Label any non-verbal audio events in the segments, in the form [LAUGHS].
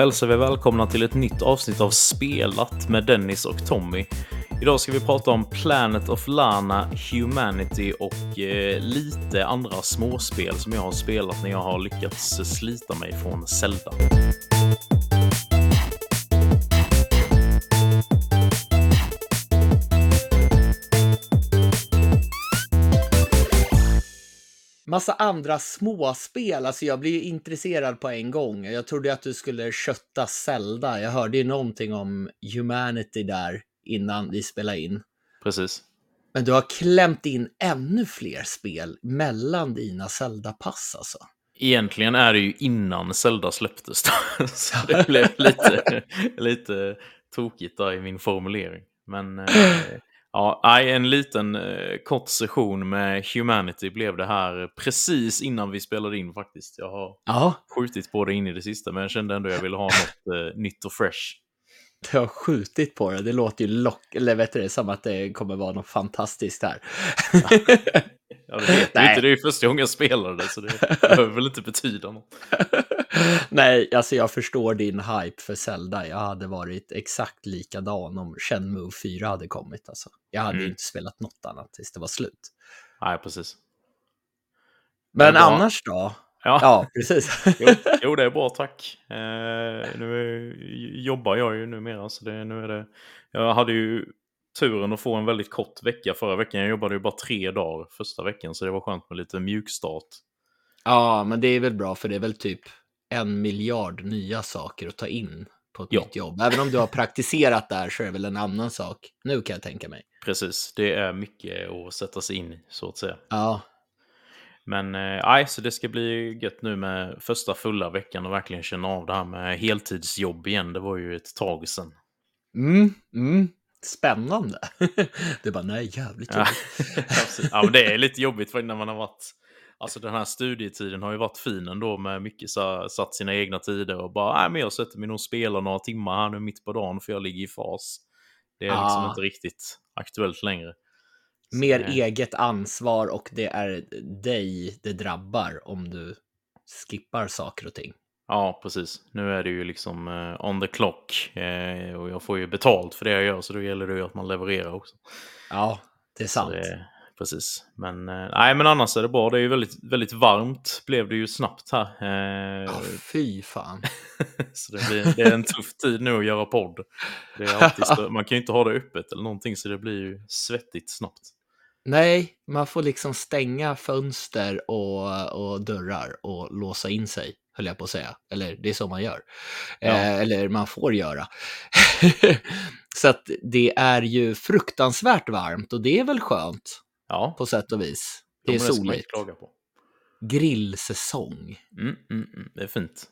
Då hälsar vi välkomna till ett nytt avsnitt av Spelat med Dennis och Tommy. Idag ska vi prata om Planet of Lana, Humanity och eh, lite andra småspel som jag har spelat när jag har lyckats slita mig från Zelda. Massa andra småspel, alltså jag blir ju intresserad på en gång. Jag trodde att du skulle kötta Zelda. Jag hörde ju någonting om Humanity där innan vi spelade in. Precis. Men du har klämt in ännu fler spel mellan dina Zelda-pass alltså. Egentligen är det ju innan Zelda släpptes. [LAUGHS] Så det blev lite, lite tokigt i min formulering. Men eh, ja, en liten eh, kort session med Humanity blev det här precis innan vi spelade in faktiskt. Jag har Ja, skjutit på det in i det sista, men jag kände ändå att jag ville ha något eh, nytt och fresh. Du har skjutit på det. Det låter ju lock... Eller vet du det, som att det kommer vara något fantastiskt här. [LAUGHS] Ja, det vet Nej. inte, det är ju första gången jag spelar det, så det behöver väl inte betyda något. [LAUGHS] Nej, alltså jag förstår din hype för Zelda. Jag hade varit exakt likadan om Shenmue 4 hade kommit. Alltså. Jag hade Mm. inte spelat något annat tills det var slut. Nej, precis. Men bra. annars då? Ja, Ja, precis. jo, jo, det är bra, tack. Eh, nu är, jobbar jag ju numera, så det, nu är det... Jag hade ju turen att få en väldigt kort vecka förra veckan. Jag jobbade ju bara tre dagar första veckan, så det var skönt med lite mjukstart. ja, men det är väl bra för det är väl typ en miljard nya saker att ta in på ett Ja. nytt jobb. Även om du har praktiserat där så är det väl en annan sak. Nu kan jag tänka mig. Precis, det är mycket att sätta sig in i, så att säga. Ja, Men eh, nej, så det ska bli gött nu med första fulla veckan och verkligen känna av det här med heltidsjobb igen. Det var ju ett tag sedan. mm, mm. Spännande. [LAUGHS] Du bara, nej, jävligt jobbigt. [LAUGHS] Ja, men det är lite jobbigt för när man har varit... Alltså den här studietiden har ju varit fin ändå med mycket så satt sina egna tider och bara, nej men jag sätter mig nog och spelar några timmar här nu mitt på dagen för jag ligger i fas. Det är liksom Ah. inte riktigt aktuellt längre. Mer eget ansvar och det är dig det drabbar om du skippar saker och ting. Ja, precis. Nu är det ju liksom eh, on the clock eh, och jag får ju betalt för det jag gör så då gäller det ju att man levererar också. Ja, det är sant. Det, precis. Men, eh, nej, men annars är det bra. Det är ju väldigt, väldigt varmt blev det ju snabbt här. Eh, Ja, fy fan. [LAUGHS] så det, blir, det är en tuff tid nu att göra podd. [LAUGHS] Man kan ju inte ha det öppet eller någonting så det blir ju svettigt snabbt. Nej, man får liksom stänga fönster och, och dörrar och låsa in sig, höll jag på att säga. Eller det är så man gör. Ja. Eh, eller man får göra. [LAUGHS] så att det är ju fruktansvärt varmt och det är väl skönt Ja, på sätt och vis. Det är soligt. Grillsäsong. Mm, mm, mm, det är fint.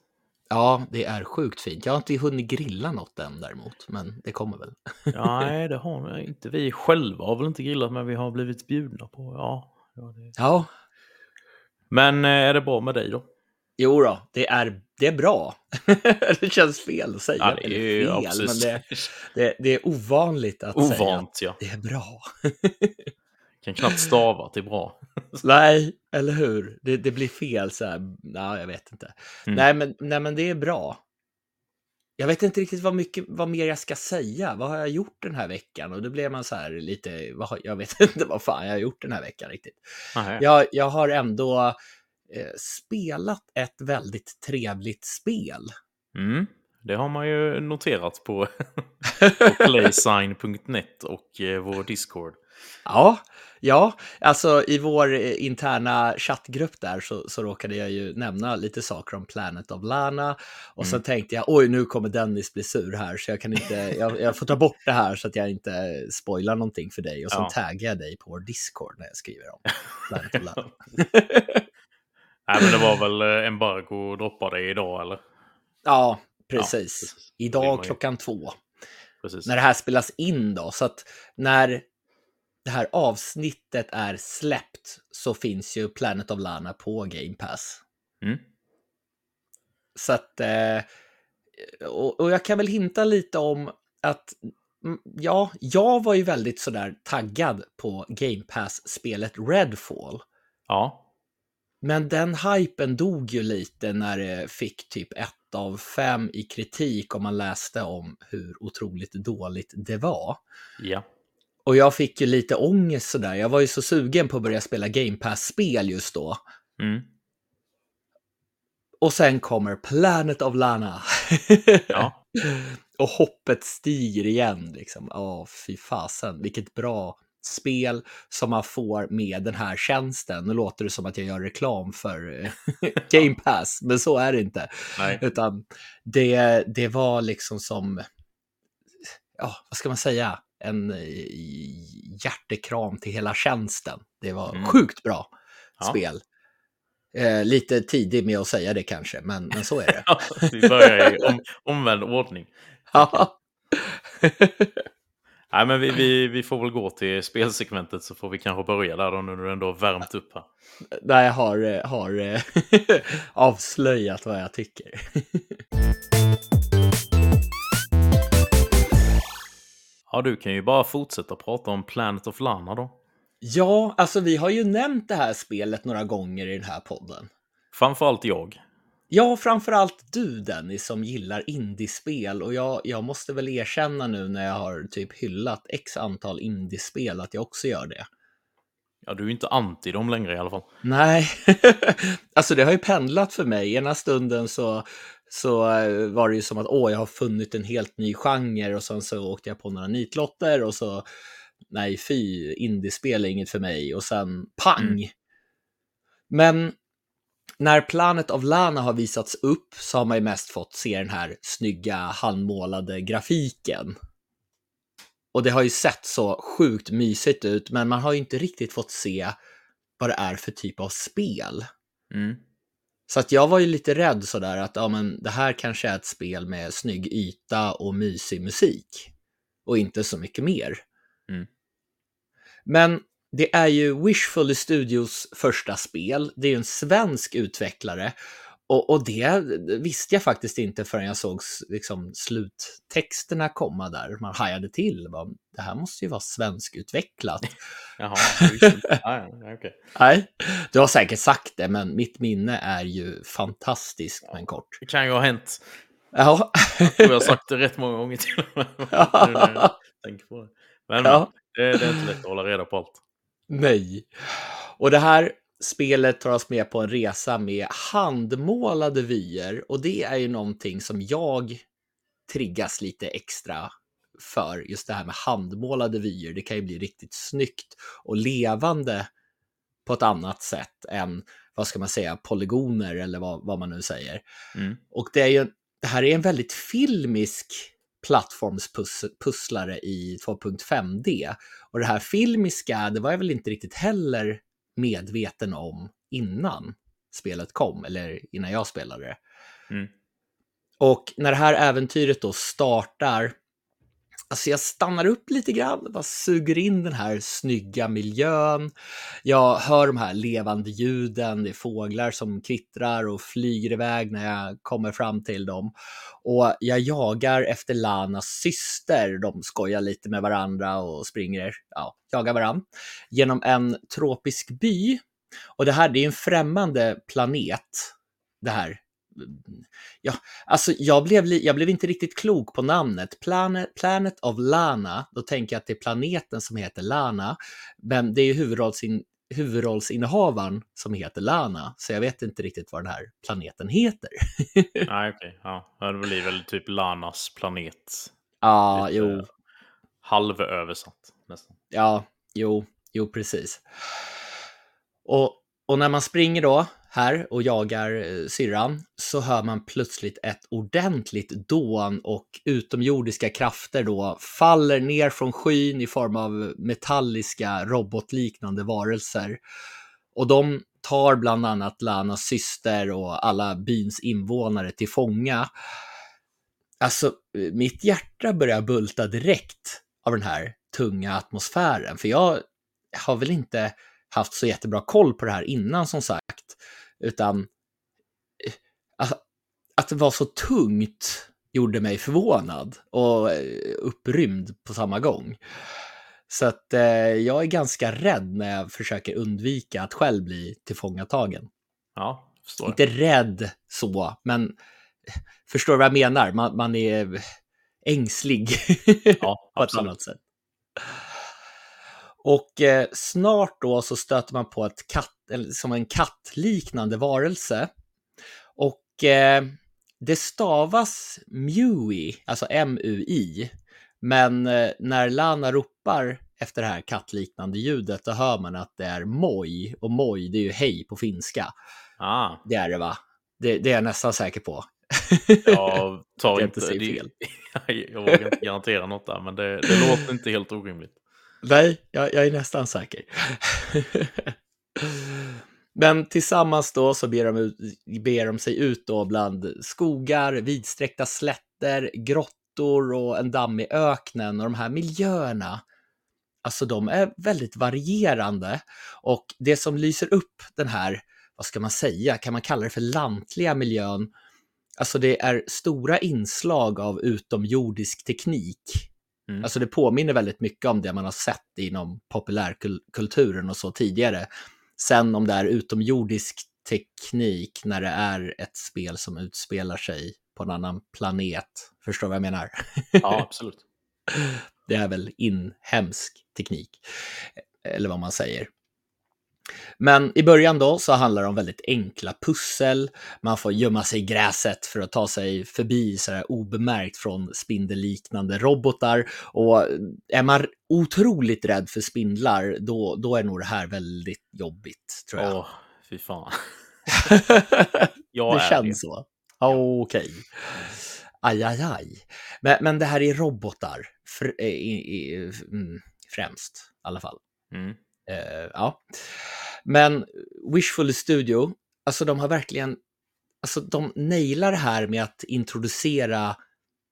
Ja, det är sjukt fint. Jag har inte hunnit grilla något än däremot, men det kommer väl. Ja, nej, [LAUGHS] det har inte vi själva har väl inte grillat men vi har blivit bjudna på. Ja, ja det... Ja, Men eh, är det bra med dig då? jo då, det är, det är bra. [LAUGHS] det känns fel att säga. Ja, det är fel, men absolut det, det, det är ovanligt att säga ovant. Ja. det är bra. [LAUGHS] Kan knappt stava till bra. [LAUGHS] Nej, eller hur? Det, det blir fel så här. Nej, jag vet inte. Mm. Nej, men, nej, men det är bra. Jag vet inte riktigt vad, mycket, vad mer jag ska säga. Vad har jag gjort den här veckan? Och då blev man så här lite, vad jag vet [LAUGHS] inte vad fan jag har gjort den här veckan riktigt. Nej. Jag, jag har ändå eh, spelat ett väldigt trevligt spel. Mm, det har man ju noterat på, [LAUGHS] på playsign.net och eh, vår Discord. Ja, ja, alltså i vår eh, interna chattgrupp där så, så råkade jag ju nämna lite saker om Planet of Lana och Mm. så tänkte jag oj nu kommer Dennis bli sur här så jag kan inte, jag, jag får ta bort det här så att jag inte spoilar någonting för dig och så Ja. taggar jag dig på vår Discord när jag skriver om Planet of Lana. [LAUGHS] Nej, men det var väl eh, embargo droppade idag eller? Ja, precis. precis. Det vill Idag klockan två. Precis. när det här spelas in då. Så att när det här avsnittet är släppt så finns ju Planet of Lana på Game Pass. Mm. Så att, eh, och, och jag kan väl hinta lite om att, mm, ja, jag var ju väldigt sådär taggad på Game Pass-spelet Redfall. Ja, Men den hypen dog ju lite när det fick typ ett av fem i kritik om man läste om hur otroligt dåligt det var. Ja. Och jag fick ju lite ångest sådär. Jag var ju så sugen på att börja spela Game Pass-spel just då. Mm. Och sen kommer Planet of Lana. Ja. [LAUGHS] och hoppet stiger igen. Liksom. Fy fasen, vilket bra spel som man får med den här tjänsten. Nu låter det som att jag gör reklam för eh, [LAUGHS] Game Pass, men så är det inte. Nej. Utan det, det var liksom som, ja, vad ska man säga, en eh, hjärtekram till hela tjänsten. Det var Mm. sjukt bra Ja. spel. Eh, lite tidig med att säga det kanske, men, men så är det. [LAUGHS] Ja, vi börjar i om, omvänd ordning. Ja. [LAUGHS] Nej, men vi, vi, vi får väl gå till spelsegmentet så får vi kanske börja där då nu när du ändå värmt upp här. Där jag har, eh, har eh, [LAUGHS] avslöjat vad jag tycker. Ja, du kan ju bara fortsätta prata om Planet of Lana då. Ja, alltså vi har ju nämnt det här spelet några gånger i den här podden. Framförallt jag. Ja, framförallt du Dennis som gillar indiespel och jag, jag måste väl erkänna nu när jag har typ hyllat x antal indiespel att jag också gör det. Ja, du är ju inte anti dem längre i alla fall. Nej, [LAUGHS] alltså det har ju pendlat för mig. Ena stunden så, så eh, var det ju som att åh, jag har funnit en helt ny genre och sen så åkte jag på några nitlotter och så nej, fy, indiespel är inget för mig och sen pang. Mm. Men när Planet of Lana har visats upp så har man ju mest fått se den här snygga handmålade grafiken. Och det har ju sett så sjukt mysigt ut, men man har ju inte riktigt fått se vad det är för typ av spel. Mm. Så att jag var ju lite rädd sådär att ja, men det här kanske är ett spel med snygg yta och mysig musik. Och inte så mycket mer. Mm. Men det är ju Wishful Studios första spel. Det är ju en svensk utvecklare. Och, och det visste jag faktiskt inte förrän jag såg liksom, sluttexterna komma där. Man hajade till. Bara, det här måste ju vara svenskutvecklat. [LAUGHS] Jaha, [LAUGHS] jag ja, okej. Nej, du har säkert sagt det, men mitt minne är ju fantastiskt men kort. Det kan ju ha hänt. Ja, Och jag har sagt det rätt många gånger till och med. [LAUGHS] Jag. Men Ja. det, det är inte lätt att hålla reda på allt. nej. Och det här spelet tar oss med på en resa med handmålade vyer och det är ju någonting som jag triggas lite extra för just det här med handmålade vyer. Det kan ju bli riktigt snyggt och levande på ett annat sätt än, vad ska man säga, polygoner eller vad, vad man nu säger. Mm. Och det, är ju, det här är en väldigt filmisk plattformspusslare i 2.5D. Och det här filmiska, det var jag väl inte riktigt heller medveten om innan spelet kom, eller innan jag spelade det. Mm. Och när det här äventyret då startar, alltså jag stannar upp lite grann, bara suger in den här snygga miljön. Jag hör de här levande ljuden, det är fåglar som kvittrar och flyger iväg när jag kommer fram till dem. Och jag jagar efter Lanas syster, de skojar lite med varandra och springer, ja, jagar varandra, genom en tropisk by. Och det här, det är en främmande planet, det här Ja, alltså jag blev, jag blev inte riktigt klok på namnet. Planet, Planet of Lana, då tänker jag att det är planeten som heter Lana, men det är ju huvudrollsin, huvudrollsinnehavaren som heter Lana, så jag vet inte riktigt vad den här planeten heter. [LAUGHS] Nej, okej. Ja. Ja, det blir väl typ Lanas planet. Ja, Lite jo, Halvöversatt nästan. ja, jo, jo, precis. Och, och när man springer då här och jagar eh, syrran så hör man plötsligt ett ordentligt dån och utomjordiska krafter då faller ner från skyn i form av metalliska robotliknande varelser. Och de tar bland annat Lanas syster och alla byns invånare till fånga. Alltså, eh, mitt hjärta börjar bulta direkt av den här tunga atmosfären, för jag har väl inte haft så jättebra koll på det här innan som sagt, utan eh, att, att det var så tungt gjorde mig förvånad och eh, upprymd på samma gång. Så att eh, jag är ganska rädd när jag försöker undvika att själv bli tillfångatagen. Ja, förstår. Inte rädd så, men förstår vad jag menar, man, man är ängslig Ja, [LAUGHS] på ett annat sätt. Och eh, snart då så stöter man på ett katt, som en kattliknande varelse. Och eh, det stavas Mui, alltså M-U-I. Men eh, när Lana ropar efter det här kattliknande ljudet, då hör man att det är moj. Och moj, det är ju hej på finska. Ah, Det är det va? Det, det är jag nästan säker på. [LAUGHS] jag tar inte... det- fel. [LAUGHS] jag vågar inte garantera något där, men det, det låter inte helt orimligt. Nej, jag, jag är nästan säker. Men tillsammans då så ber de, ut, ber de sig ut då bland skogar, vidsträckta slätter, grottor och en damm i öknen och de här miljöerna. Alltså de är väldigt varierande och det som lyser upp den här, vad ska man säga, kan man kalla det för lantliga miljön? Alltså det är stora inslag av utomjordisk teknik. Mm. Alltså det påminner väldigt mycket om det man har sett inom populärkulturen och så tidigare. Sen om det är utomjordisk teknik när det är ett spel som utspelar sig på en annan planet. Förstår vad jag menar? Ja, absolut. [LAUGHS] Det är väl inhemsk teknik, eller vad man säger. Men i början då så handlar det om väldigt enkla pussel. Man får gömma sig i gräset för att ta sig förbi så här obemärkt från spindelliknande robotar. Och är man otroligt rädd för spindlar, då, då är nog det här väldigt jobbigt, tror jag. Åh, fy fan. [LAUGHS] Jag det känns så. Okej. Aj, aj, aj. Men, men det här är robotar, fr, i, i, mm, främst i alla fall. Mm. Eh, ja. Men Wishful Studio, alltså de har verkligen, alltså de nailar det här med att introducera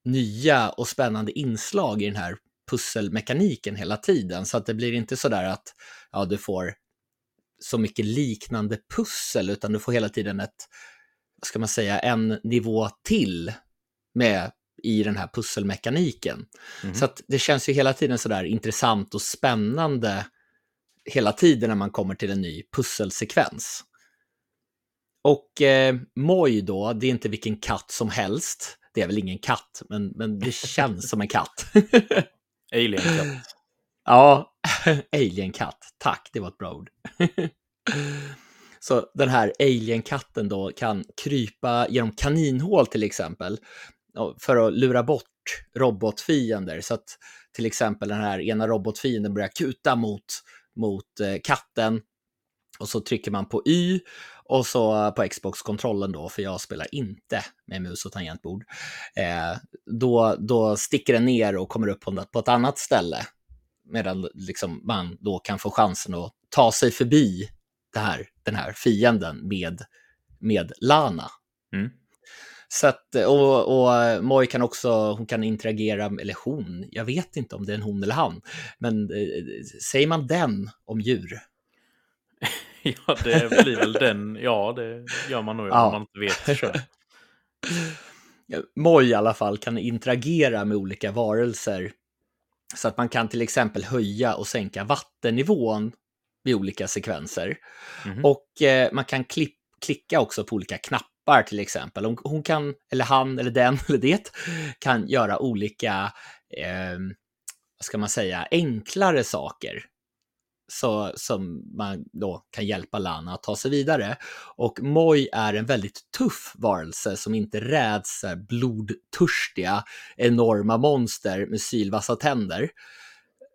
nya och spännande inslag i den här pusselmekaniken hela tiden. Så att det blir inte så där att ja, du får så mycket liknande pussel, utan du får hela tiden ett, vad ska man säga, en nivå till med i den här pusselmekaniken. Mhm. Så att det känns ju hela tiden sådär intressant och spännande hela tiden när man kommer till en ny pusselsekvens. Och eh, Moj då, det är inte vilken katt som helst. Det är väl ingen katt, men, men det känns som en katt. [LAUGHS] Alien Cat. ja, [LAUGHS] alien-katt. Tack, det var ett bra ord. [LAUGHS] Så den här alien-katten då kan krypa genom kaninhål till exempel för att lura bort robotfiender. Så att till exempel den här ena robotfienden börjar kuta mot, mot eh, katten och så trycker man på Y och så eh, på Xbox-kontrollen då, för jag spelar inte med mus och tangentbord, eh, då, då sticker den ner och kommer upp på, på ett annat ställe. Medan liksom man då kan få chansen att ta sig förbi det här, den här fienden med, med Lana. Mm. Så att, och, och Moj kan också, hon kan interagera, eller hon, jag vet inte om det är en hon eller han, men eh, säger man den om djur? [LAUGHS] Ja, det blir väl den. Ja, det gör man nog Ja. om man inte vet kön. Moj i alla fall kan interagera med olika varelser. Så att man kan till exempel höja och sänka vattennivån vid olika sekvenser. Mhm. Och eh, man kan klipp, klicka också på olika knappar till exempel. Hon, hon kan, eller han, eller den, [LAUGHS] eller det, kan göra olika, eh, vad ska man säga, enklare saker. Så, som man då kan hjälpa Lana att ta sig vidare. Och Moj är en väldigt tuff varelse som inte räds blodtörstiga, enorma monster med sylvassa tänder.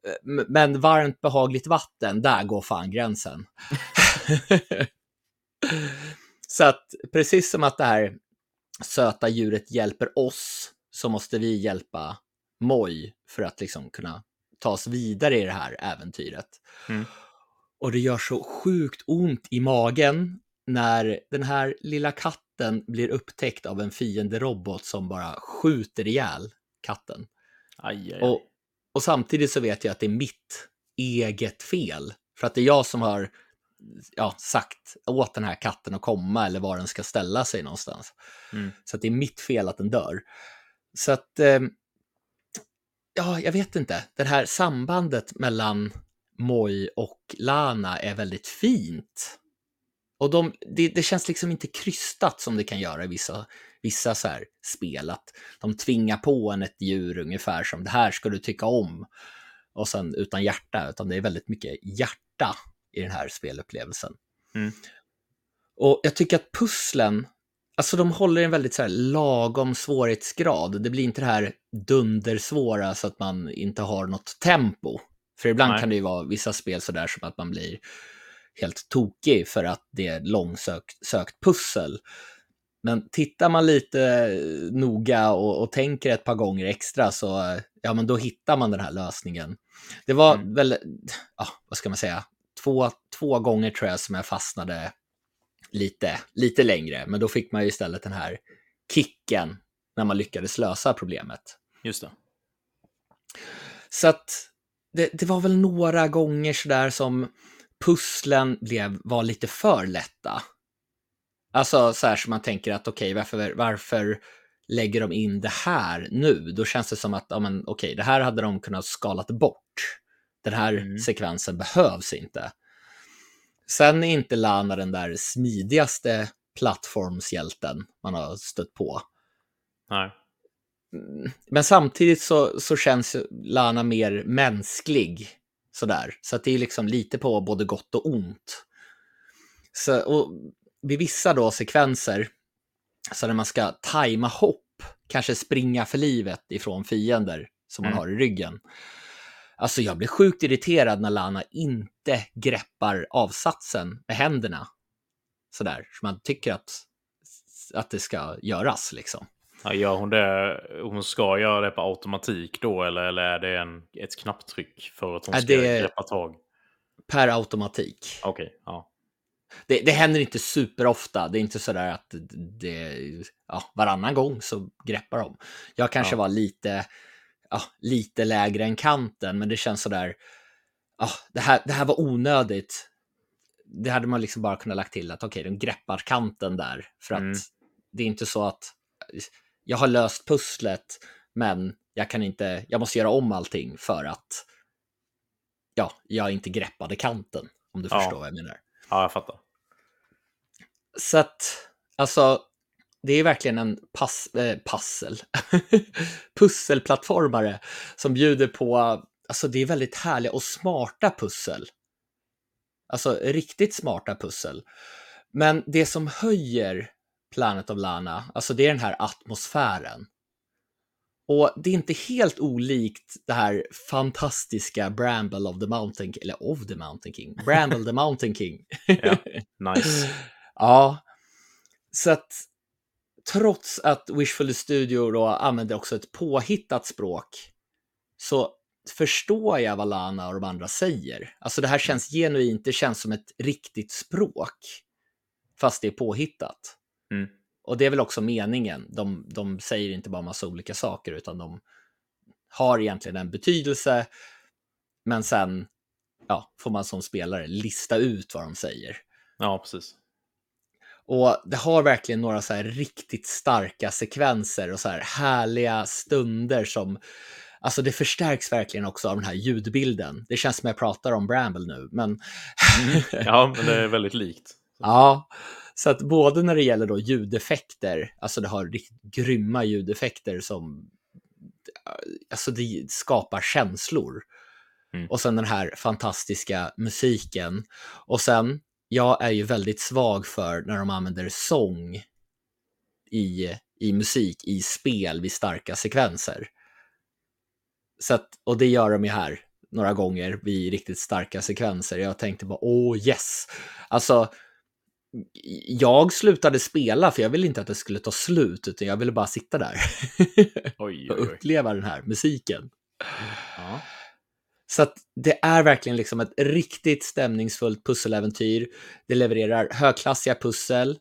Eh, Men varmt behagligt vatten, där går fan gränsen. [LAUGHS] [LAUGHS] så att precis som att det här söta djuret hjälper oss så måste vi hjälpa Moj för att liksom kunna ta oss vidare i det här äventyret. Mm. Och det gör så sjukt ont i magen när den här lilla katten blir upptäckt av en fiende robot som bara skjuter ihjäl katten. Aj, aj, aj. Och, och samtidigt så vet jag att det är mitt eget fel. För att det är jag som har ja, sagt åt den här katten att komma eller var den ska ställa sig någonstans. Mm. Så att det är mitt fel att den dör. Så att, eh, ja, jag vet inte. Det här sambandet mellan Moj och Lana är väldigt fint. Och de, det, det känns liksom inte krystat som det kan göra i vissa, vissa så här spel, att de tvingar på en ett djur ungefär som det här ska du tycka om. Och sen utan hjärta, utan det är väldigt mycket hjärta i den här spelupplevelsen. Mm. Och jag tycker att pusslen, alltså de håller en väldigt så här lagom svårighetsgrad. Det blir inte det här dundersvåra så att man inte har något tempo. För ibland Nej. kan det ju vara vissa spel sådär som att man blir helt tokig för att det är långsökt sökt pussel. Men tittar man lite noga och, och tänker ett par gånger extra så ja, men då hittar man den här lösningen. Det var Mm. väl, ja, vad ska man säga, två, två gånger tror jag som jag fastnade lite, lite längre, men då fick man ju istället den här kicken när man lyckades lösa problemet. Just det. Så att det, det var väl några gånger sådär som pusslen blev, var lite för lätta. Alltså så här som man tänker att okej, varför, varför lägger de in det här nu? Då känns det som att, ja men okej, det här hade de kunnat skalat bort. Den här Mm. sekvensen behövs inte. Sen är inte Lana den där smidigaste plattformshjälten man har stött på. Nej. Mm, Men samtidigt så, så känns Lana mer mänsklig. Sådär. Så att det är liksom lite på både gott och ont. Så, och vid vissa då sekvenser, så när man ska tajma hopp, kanske springa för livet ifrån fiender som man Mm. har i ryggen. Alltså jag blir sjukt irriterad när Lana inte greppar avsatsen med händerna. Sådär, som man tycker att, att det ska göras liksom. Ja, gör hon det? Hon ska göra det på automatik då eller, eller är det en, ett knapptryck för att hon Ja, ska det- greppa tag? Per automatik. Okej, ja. Det, det händer inte superofta. Det är inte sådär att det, ja, varannan gång så greppar de. Jag kanske Ja. var lite, ja, lite lägre än kanten, men det känns sådär, ja, det, här, det här var onödigt. Det hade man liksom bara kunnat lagt till att okej, de greppar kanten där. För att Mm. det är inte så att jag har löst pusslet, men jag kan inte, jag måste göra om allting för att ja, jag inte greppade kanten. Om du Ja. förstår vad jag menar. Ja, jag fattar. Så att, alltså, det är verkligen en pass, eh, pussel. [LAUGHS] pusselplattformare som bjuder på, alltså det är väldigt härliga och smarta pussel. Alltså riktigt smarta pussel. Men det som höjer Planet of Lana, alltså det är den här atmosfären. Och det är inte helt olikt det här fantastiska Bramble of the Mountain King, eller of the Mountain King, Bramble the Mountain King. [LAUGHS] Ja, [LAUGHS] nice. Ja, så att trots att Wishful Studio då använder också ett påhittat språk så förstår jag vad Lana och de andra säger. Alltså det här känns genuint, det känns som ett riktigt språk. Fast det är påhittat. Mm. Och det är väl också meningen. De, de säger inte bara massa olika saker utan de har egentligen en betydelse. Men sen ja, får man som spelare lista ut vad de säger. Ja, precis. Och det har verkligen några så här riktigt starka sekvenser och så här härliga stunder som, alltså det förstärks verkligen också av den här ljudbilden. Det känns som jag pratar om Bramble nu, men [LAUGHS] Ja, men det är väldigt likt. ja. Så att både när det gäller då ljudeffekter, alltså det har riktigt grymma ljudeffekter som, alltså det skapar känslor. Mm. Och sen den här fantastiska musiken. Och sen, jag är ju väldigt svag för när de använder sång i, i musik, i spel vid starka sekvenser. Så att, och det gör de ju här några gånger vid riktigt starka sekvenser. Jag tänkte bara, åh yes! Alltså, jag slutade spela för jag ville inte att det skulle ta slut, utan jag ville bara sitta där Oj, [LAUGHS] och oj, oj. uppleva den här musiken. Ja. Så att det är verkligen liksom ett riktigt stämningsfullt pusseläventyr. Det levererar högklassiga pussel.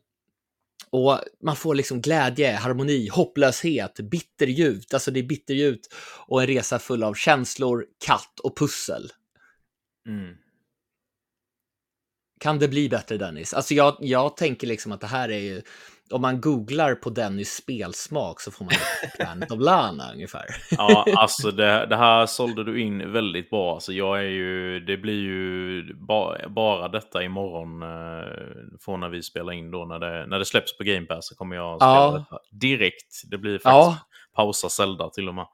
Och man får liksom glädje, harmoni, hopplöshet, bitterljud. Alltså det är bitterljud och en resa full av känslor, katt och pussel. Mm. Kan det bli bättre Dennis? Alltså jag, jag tänker liksom att det här är ju, om man googlar på Dennys spelsmak så får man Planet [LAUGHS] of Lana ungefär. Ja, alltså det, det, här sålde du in väldigt bra. Alltså jag är ju, det blir ju ba, bara detta imorgon eh, från när vi spelar in då. När det, när det släpps på Game Pass så kommer jag spela Ja. detta direkt. Det blir faktiskt Ja, pausa Zelda till och med.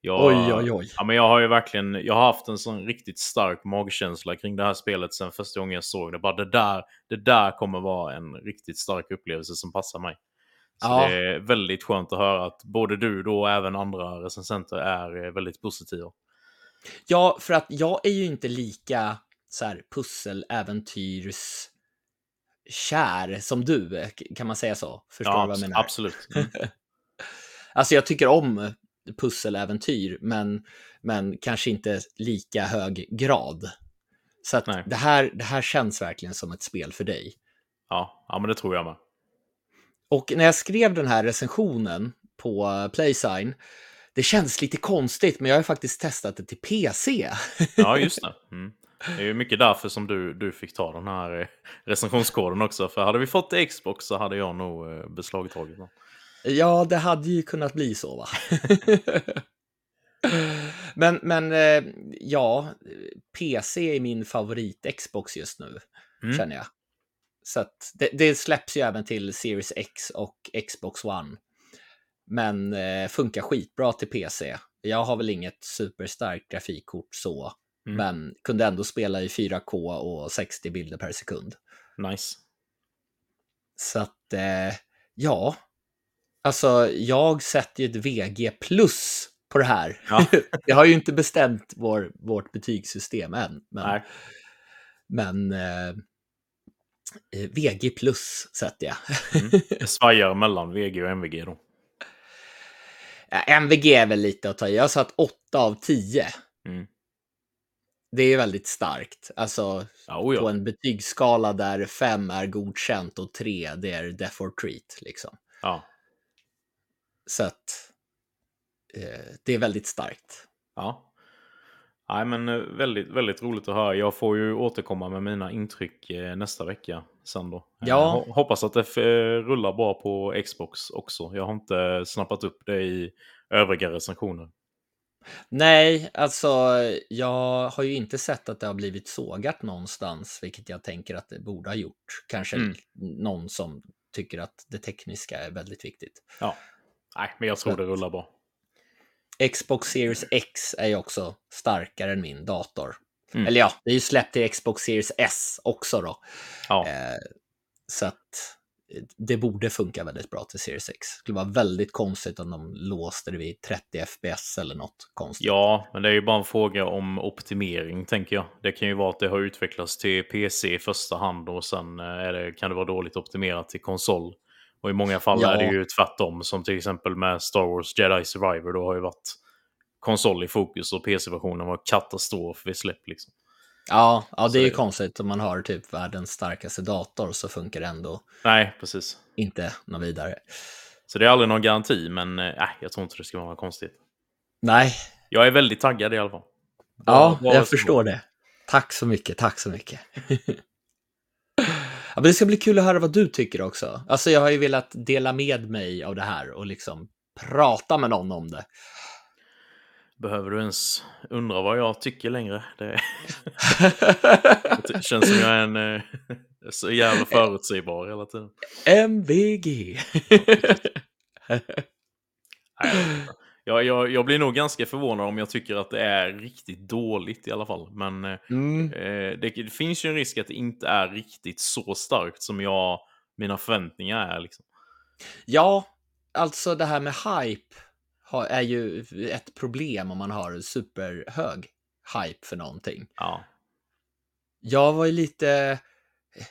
Jag, oj, oj, oj. Ja, men jag har ju verkligen jag har haft en sån riktigt stark magkänsla kring det här spelet sen första gången jag såg det. Bara det där, det där kommer vara en riktigt stark upplevelse som passar mig. Så Ja. det är väldigt skönt att höra att både du då och även andra recensenter är eh, väldigt positiva. Ja, för att jag är ju inte lika så här pusseläventyrs kär som du, kan man säga så? Förstår du Ja, vad jag menar? absolut. Mm. [LAUGHS] Alltså jag tycker om pusseläventyr, men, men kanske inte lika hög grad. Så det här, det här känns verkligen som ett spel för dig. Ja, ja, men det tror jag med. Och när jag skrev den här recensionen på Playsign, det känns lite konstigt, men jag har faktiskt testat det till PC. [LAUGHS] Ja, just det. Mm. Det är ju mycket därför som du, du fick ta den här eh, recensionskoden också. För hade vi fått Xbox så hade jag nog eh, beslagtagit den. Ja, det hade ju kunnat bli så, va? [LAUGHS] men, men eh, ja, PC är min favorit Xbox just nu, Mm. känner jag. Så det, det släpps ju även till Series X och Xbox One. Men eh, funkar skitbra till PC. Jag har väl inget superstarkt grafikkort så, Mm. men kunde ändå spela i 4K och 60 bilder per sekund. Nice. Så att, eh, ja. Alltså, jag sätter ju ett VG plus på det här. Ja. [LAUGHS] Jag har ju inte bestämt vår, vårt betygssystem än. Men, Nej. men eh, eh, VG plus sätter jag. Mm. Det svajar mellan VG och MVG då. Ja, MVG är väl lite att ta i. Jag har satt 8 av 10. Mm. Det är väldigt starkt. Alltså Ja, oh på ja. en betygsskala där 5 är godkänt och 3 det är death or treat. Liksom. ja. Så att eh, det är väldigt starkt. Ja. Nej, men eh, väldigt, väldigt roligt att höra. Jag får ju återkomma med mina intryck eh, nästa vecka sen då. Eh, Ja. ho- Hoppas att det rullar bra på Xbox också. Jag har inte snappat upp det i övriga recensioner. Nej, alltså jag har ju inte sett att det har blivit sågat någonstans, vilket jag tänker att det borde ha gjort. Kanske Mm. någon som tycker att det tekniska är väldigt viktigt. Ja. Nej, men jag tror Så det rullar bra. Xbox Series X är ju också starkare än min dator. Mm. Eller ja, det är ju släppt till Xbox Series S också då. Ja. Eh, så att eh, det borde funka väldigt bra till Series X. Det skulle vara väldigt konstigt om de låste det vid 30 FPS eller något konstigt. Ja, men det är ju bara en fråga om optimering, tänker jag. Det kan ju vara att det har utvecklats till PC i första hand och sen eh, är det, kan det vara dåligt optimerat till konsol. Och i många fall Ja. är det ju tvärtom, som till exempel med Star Wars Jedi Survivor. Då har ju varit konsol i fokus och PC-versionen var katastrof vid släpp. Liksom. Ja, ja Så det är ju det- konstigt om man har typ världens starkaste dator så funkar det ändå Nej, precis. inte något vidare. Så det är aldrig någon garanti, men nej, jag tror inte det ska vara något konstigt. Nej, Jag är väldigt taggad i alla fall. ja, bara jag så förstår det. Tack så mycket, tack så mycket. [LAUGHS] men det ska bli kul att höra vad du tycker också. Alltså jag har ju velat dela med mig av det här och liksom prata med någon om det. Behöver du ens undra vad jag tycker längre? Det, [LAUGHS] det känns som jag är en eh, så jävla förutsägbar hela tiden. MVG. [LAUGHS] Nej, jag jag, jag blir nog ganska förvånad om jag tycker att det är riktigt dåligt i alla fall. Men eh, mm. eh, det, det finns ju en risk att det inte är riktigt så starkt som jag, mina förväntningar är. Liksom. Ja, alltså det här med hype har, är ju ett problem om man har superhög hype för någonting. Ja, Jag var ju lite,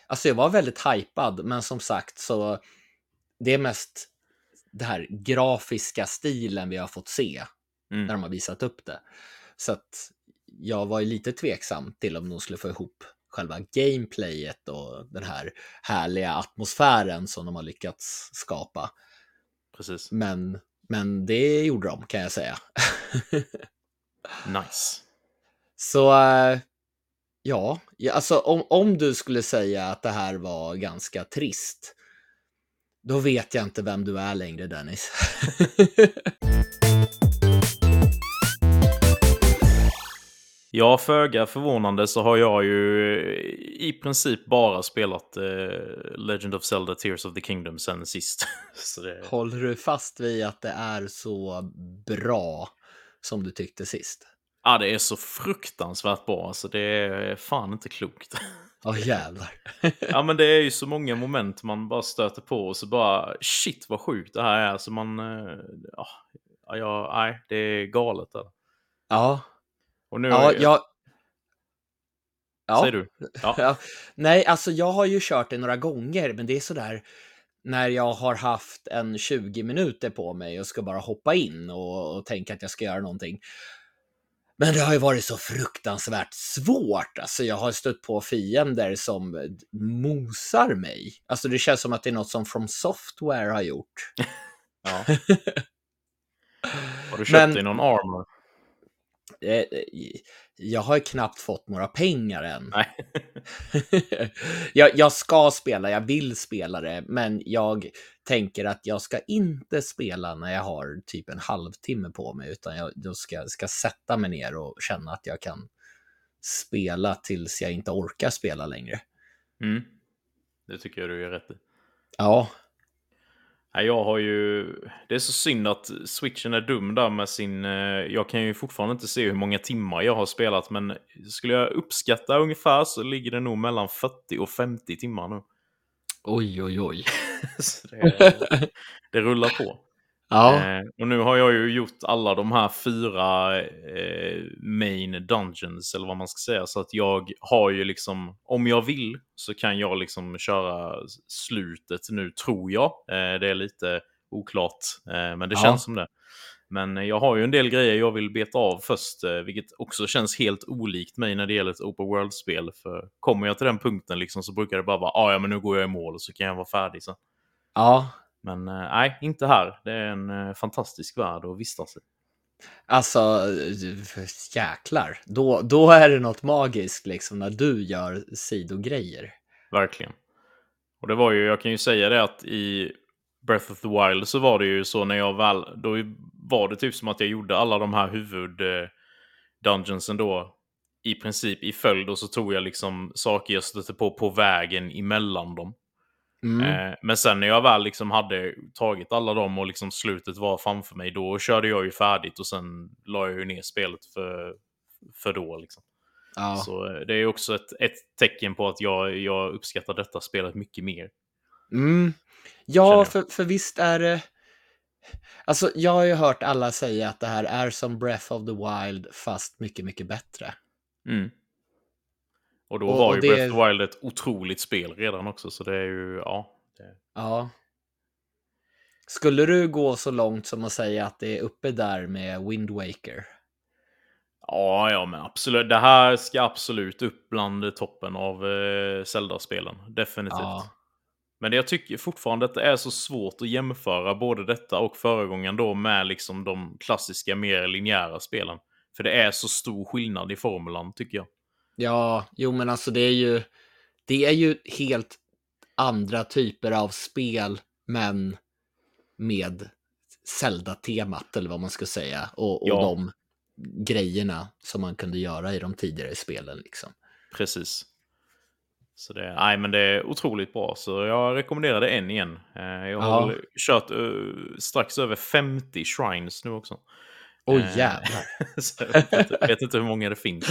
alltså jag var väldigt hypad, men som sagt så det är mest det här grafiska stilen vi har fått se mm. när de har visat upp det. Så att jag var ju lite tveksam till om de skulle få ihop själva gameplayet och den här härliga atmosfären som de har lyckats skapa. precis. Men, men det gjorde de kan jag säga. [LAUGHS] Nice. Så eh, ja, ja, alltså om, om du skulle säga att det här var ganska trist, Då vet jag inte vem du är längre, Dennis. [LAUGHS] Ja, föga förvånande så har jag ju i princip bara spelat eh, Legend of Zelda Tears of the Kingdom sen sist. [LAUGHS] det... Håller du fast vid att det är så bra som du tyckte sist? Ja, det är så fruktansvärt bra. Alltså, det är fan inte klokt. Ja, oh, jävlar. [LAUGHS] ja, men det är ju så många moment man bara stöter på och så bara shit vad sjukt det här är. Alltså man, eh, ja, ja, nej, det är galet. Där. Ja. Och nu ja, jag... Ja. Säger du? Ja. [LAUGHS] ja. Nej, alltså jag har ju kört det några gånger, men det är sådär när jag har haft en 20 minuter på mig och ska bara hoppa in och, och tänka att jag ska göra någonting. Men det har ju varit så fruktansvärt svårt. Alltså jag har stött på fiender som mosar mig. Alltså det känns som att det är något som From Software har gjort. [LAUGHS] Ja. har du köpt Men, dig någon armor? Eh, jag har knappt fått några pengar än. [LAUGHS] jag, jag, ska spela, jag vill spela det, men jag tänker att jag ska inte spela när jag har typ en halvtimme på mig, utan jag då ska, ska sätta mig ner och känna att jag kan spela tills jag inte orkar spela längre. Mm. Det tycker jag du gör rätt i. Ja, jag har ju... Det är så synd att switchen är dum där med sin... Eh, jag kan ju fortfarande inte se hur många timmar jag har spelat, men skulle jag uppskatta ungefär så ligger det nog mellan 40 och 50 timmar nu. Oj, oj, oj. [LAUGHS] det, det rullar på. Ja. Eh, och nu har jag ju gjort alla de här fyra eh, main dungeons, eller vad man ska säga. Så att jag har ju liksom, om jag vill, så kan jag liksom köra slutet nu, tror jag. Eh, det är lite oklart, eh, men det ja. känns som det. Men jag har ju en del grejer jag vill beta av först, eh, vilket också känns helt olikt mig när det gäller ett open world-spel. För kommer jag till den punkten liksom så brukar det bara vara, ah, ja men nu går jag i mål och så kan jag vara färdig sen. Ja, men eh, nej, inte här. Det är en eh, fantastisk värld att vistas i. Alltså, jäklar. Då, då är det något magiskt liksom när du gör sidogrejer. Verkligen. Och det var ju, jag kan ju säga det att i Breath of the Wild så var det ju så när jag väl, då var det typ som att jag gjorde alla de här huvud eh, dungeonsen då i princip i följd och så tog jag liksom saker jag stötte på på vägen emellan dem. Mm. Eh, men sen när jag väl liksom hade tagit alla dem och liksom slutet var framför mig, då körde jag ju färdigt och sen la jag ju ner spelet för, för då. Liksom. Ja. Så eh, det är också ett, ett tecken på att jag, jag uppskattar detta spelet mycket mer. Mm. Ja, för, för visst är det... Alltså, jag har ju hört alla säga att det här är som Breath of the Wild, fast mycket, mycket bättre. Mm. Och då och, var ju det... Breath of the Wild ett otroligt spel redan också, så det är ju, ja. Det... Ja. Skulle du gå så långt som att säga att det är uppe där med Wind Waker? Ja, ja, men absolut. Det här ska absolut upp bland toppen av eh, Zelda-spelen. Definitivt. Ja. Men jag tycker fortfarande att det är så svårt att jämföra både detta och föregången då med liksom de klassiska mer linjära spelen. För det är så stor skillnad i formulan, tycker jag. Ja, jo men alltså det är ju, det är ju helt andra typer av spel, men med Zelda-temat eller vad man ska säga. Och, och ja. de grejerna som man kunde göra i de tidigare spelen. Liksom. Precis. Så det, nej, men det är otroligt bra, så jag rekommenderar det än igen. Eh, jag har ja. kört uh, strax över 50 shrines nu också. Oj oh, jävlar. [LAUGHS] jag vet, vet, inte hur många det finns.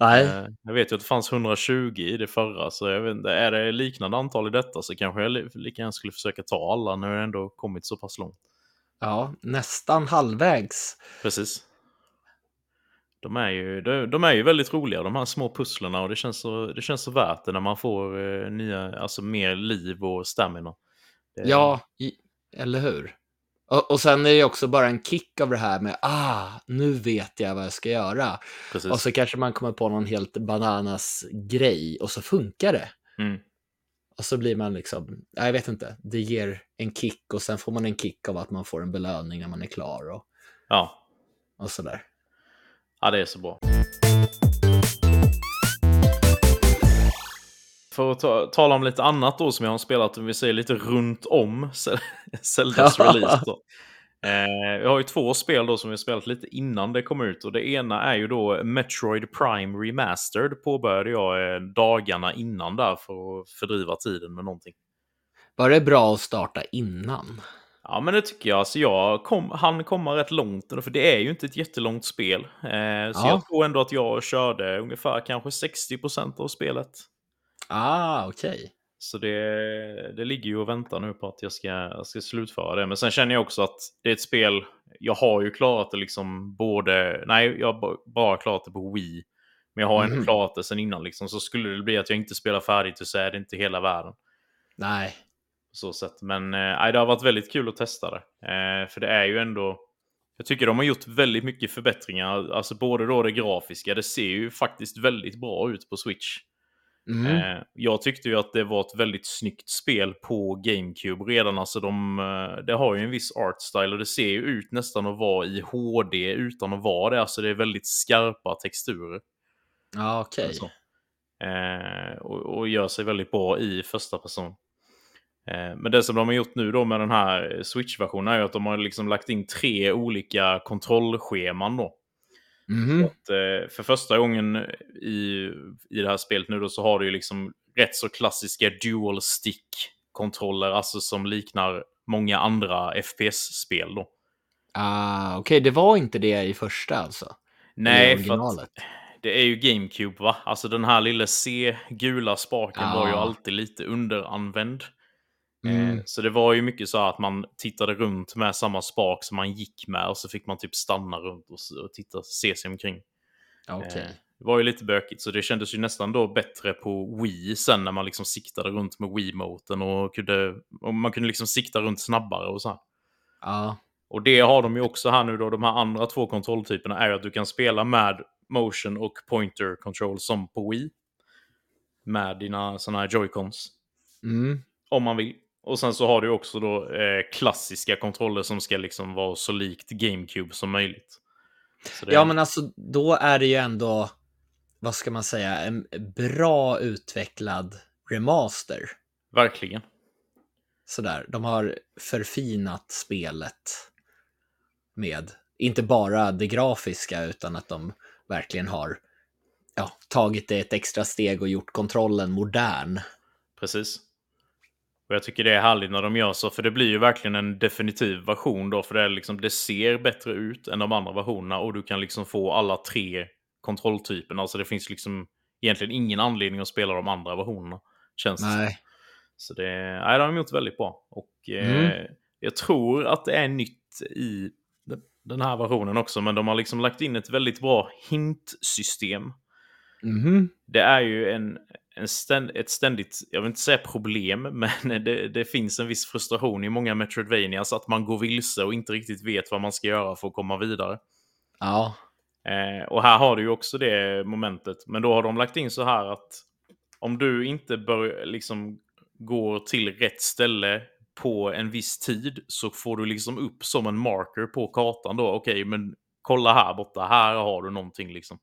Nej. Eh, jag vet ju att det fanns 120 i det förra, så jag vet inte, är det liknande antal i detta så kanske jag lika gärna skulle försöka ta alla när jag ändå kommit så pass långt. Ja, nästan halvvägs. Precis. De är, ju, de, de är ju väldigt roliga, de här små pusslerna, och det känns så, det känns så värt det när man får eh, nya, alltså mer liv och stamina. Det... Ja, eller hur? Och, och sen är det också bara en kick av det här med ah, nu vet jag vad jag ska göra. Precis. Och så kanske man kommer på någon helt bananas grej och så funkar det. Mm. Och så blir man liksom, jag vet inte, det ger en kick och sen får man en kick av att man får en belöning när man är klar. Och, ja. Och sådär. Ja, det är så bra. För att ta, tala om lite annat då som jag har spelat, om vi säger lite runt om [LAUGHS] Zeldas release. Då. Eh, vi har ju två spel då som vi har spelat lite innan det kom ut och det ena är ju då Metroid Prime Remastered påbörjade jag eh, dagarna innan där för att fördriva tiden med någonting. Var det bra att starta innan? Ja, men det tycker jag. Alltså jag kom, han komma rätt långt, för det är ju inte ett jättelångt spel. Eh, så ja. jag tror ändå att jag körde ungefär kanske 60% av spelet. Ah, okej. Okay. Så det, det ligger ju och väntar nu på att jag ska, jag ska slutföra det. Men sen känner jag också att det är ett spel, jag har ju klarat det liksom både, nej, jag har bara klarat det på Wii. Men jag har mm. klarat det sen innan liksom. Så skulle det bli att jag inte spelar färdigt så är det inte hela världen. Nej. Så sätt. Men eh, det har varit väldigt kul att testa det. Eh, för det är ju ändå, jag tycker de har gjort väldigt mycket förbättringar. Alltså både då det grafiska, det ser ju faktiskt väldigt bra ut på Switch. Mm. Eh, jag tyckte ju att det var ett väldigt snyggt spel på GameCube redan. Alltså de, eh, det har ju en viss art style och det ser ju ut nästan att vara i HD utan att vara det. Alltså det är väldigt skarpa texturer. Ja, okej. Okay. Eh, och, och, gör sig väldigt bra i första person. Eh, men det som de har gjort nu då med den här Switch-versionen är att de har liksom lagt in tre olika kontrollscheman då. Mm. Att, eh, för första gången i, i det här spelet nu då så har du ju liksom rätt så klassiska dual stick-kontroller, alltså som liknar många andra FPS-spel då. Ah, Okej, okay. det var inte det i första alltså? Nej, för att det är ju GameCube va? Alltså den här lilla C-gula spaken ah. var ju alltid lite underanvänd. Eh, mm. Så det var ju mycket så att man tittade runt med samma spak som man gick med och så fick man typ stanna runt och titta, se sig omkring. Okay. Det var ju lite bökigt så det kändes ju nästan då bättre på Wii sen när man liksom siktade runt med Wii-moten och, kunde, och man kunde liksom sikta runt snabbare och så. Ja. Och det har de ju också här nu då, de här andra två kontrolltyperna är att du kan spela med motion och pointer control som på Wii. Med dina sådana här joycons. Mm. Om man vill. Och sen så har du också då eh, klassiska kontroller som ska liksom vara så likt GameCube som möjligt. Det... Ja, men alltså då är det ju ändå, vad ska man säga, en bra utvecklad remaster. Verkligen. Sådär, de har förfinat spelet med, inte bara det grafiska, utan att de verkligen har ja, tagit det ett extra steg och gjort kontrollen modern. Precis. Och jag tycker det är härligt när de gör så, för det blir ju verkligen en definitiv version då, för det, är liksom, det ser bättre ut än de andra versionerna och du kan liksom få alla tre kontrolltyperna. Alltså det finns liksom egentligen ingen anledning att spela de andra versionerna. Känns nej. det Så det, nej, det har de gjort väldigt bra. Och mm. eh, jag tror att det är nytt i den här versionen också, men de har liksom lagt in ett väldigt bra hintsystem. Mm. Det är ju en, en ständ, ett ständigt, jag vill inte säga problem, [LAUGHS] men det, det finns en viss frustration i många Metroidvanias att man går vilse och inte riktigt vet vad man ska göra för att komma vidare. Ja. Eh, och här har du ju också det momentet, men då har de lagt in så här att om du inte bör, liksom går till rätt ställe på en viss tid så får du liksom upp som en marker på kartan då. Okej, okay, men kolla här borta, här har du någonting liksom.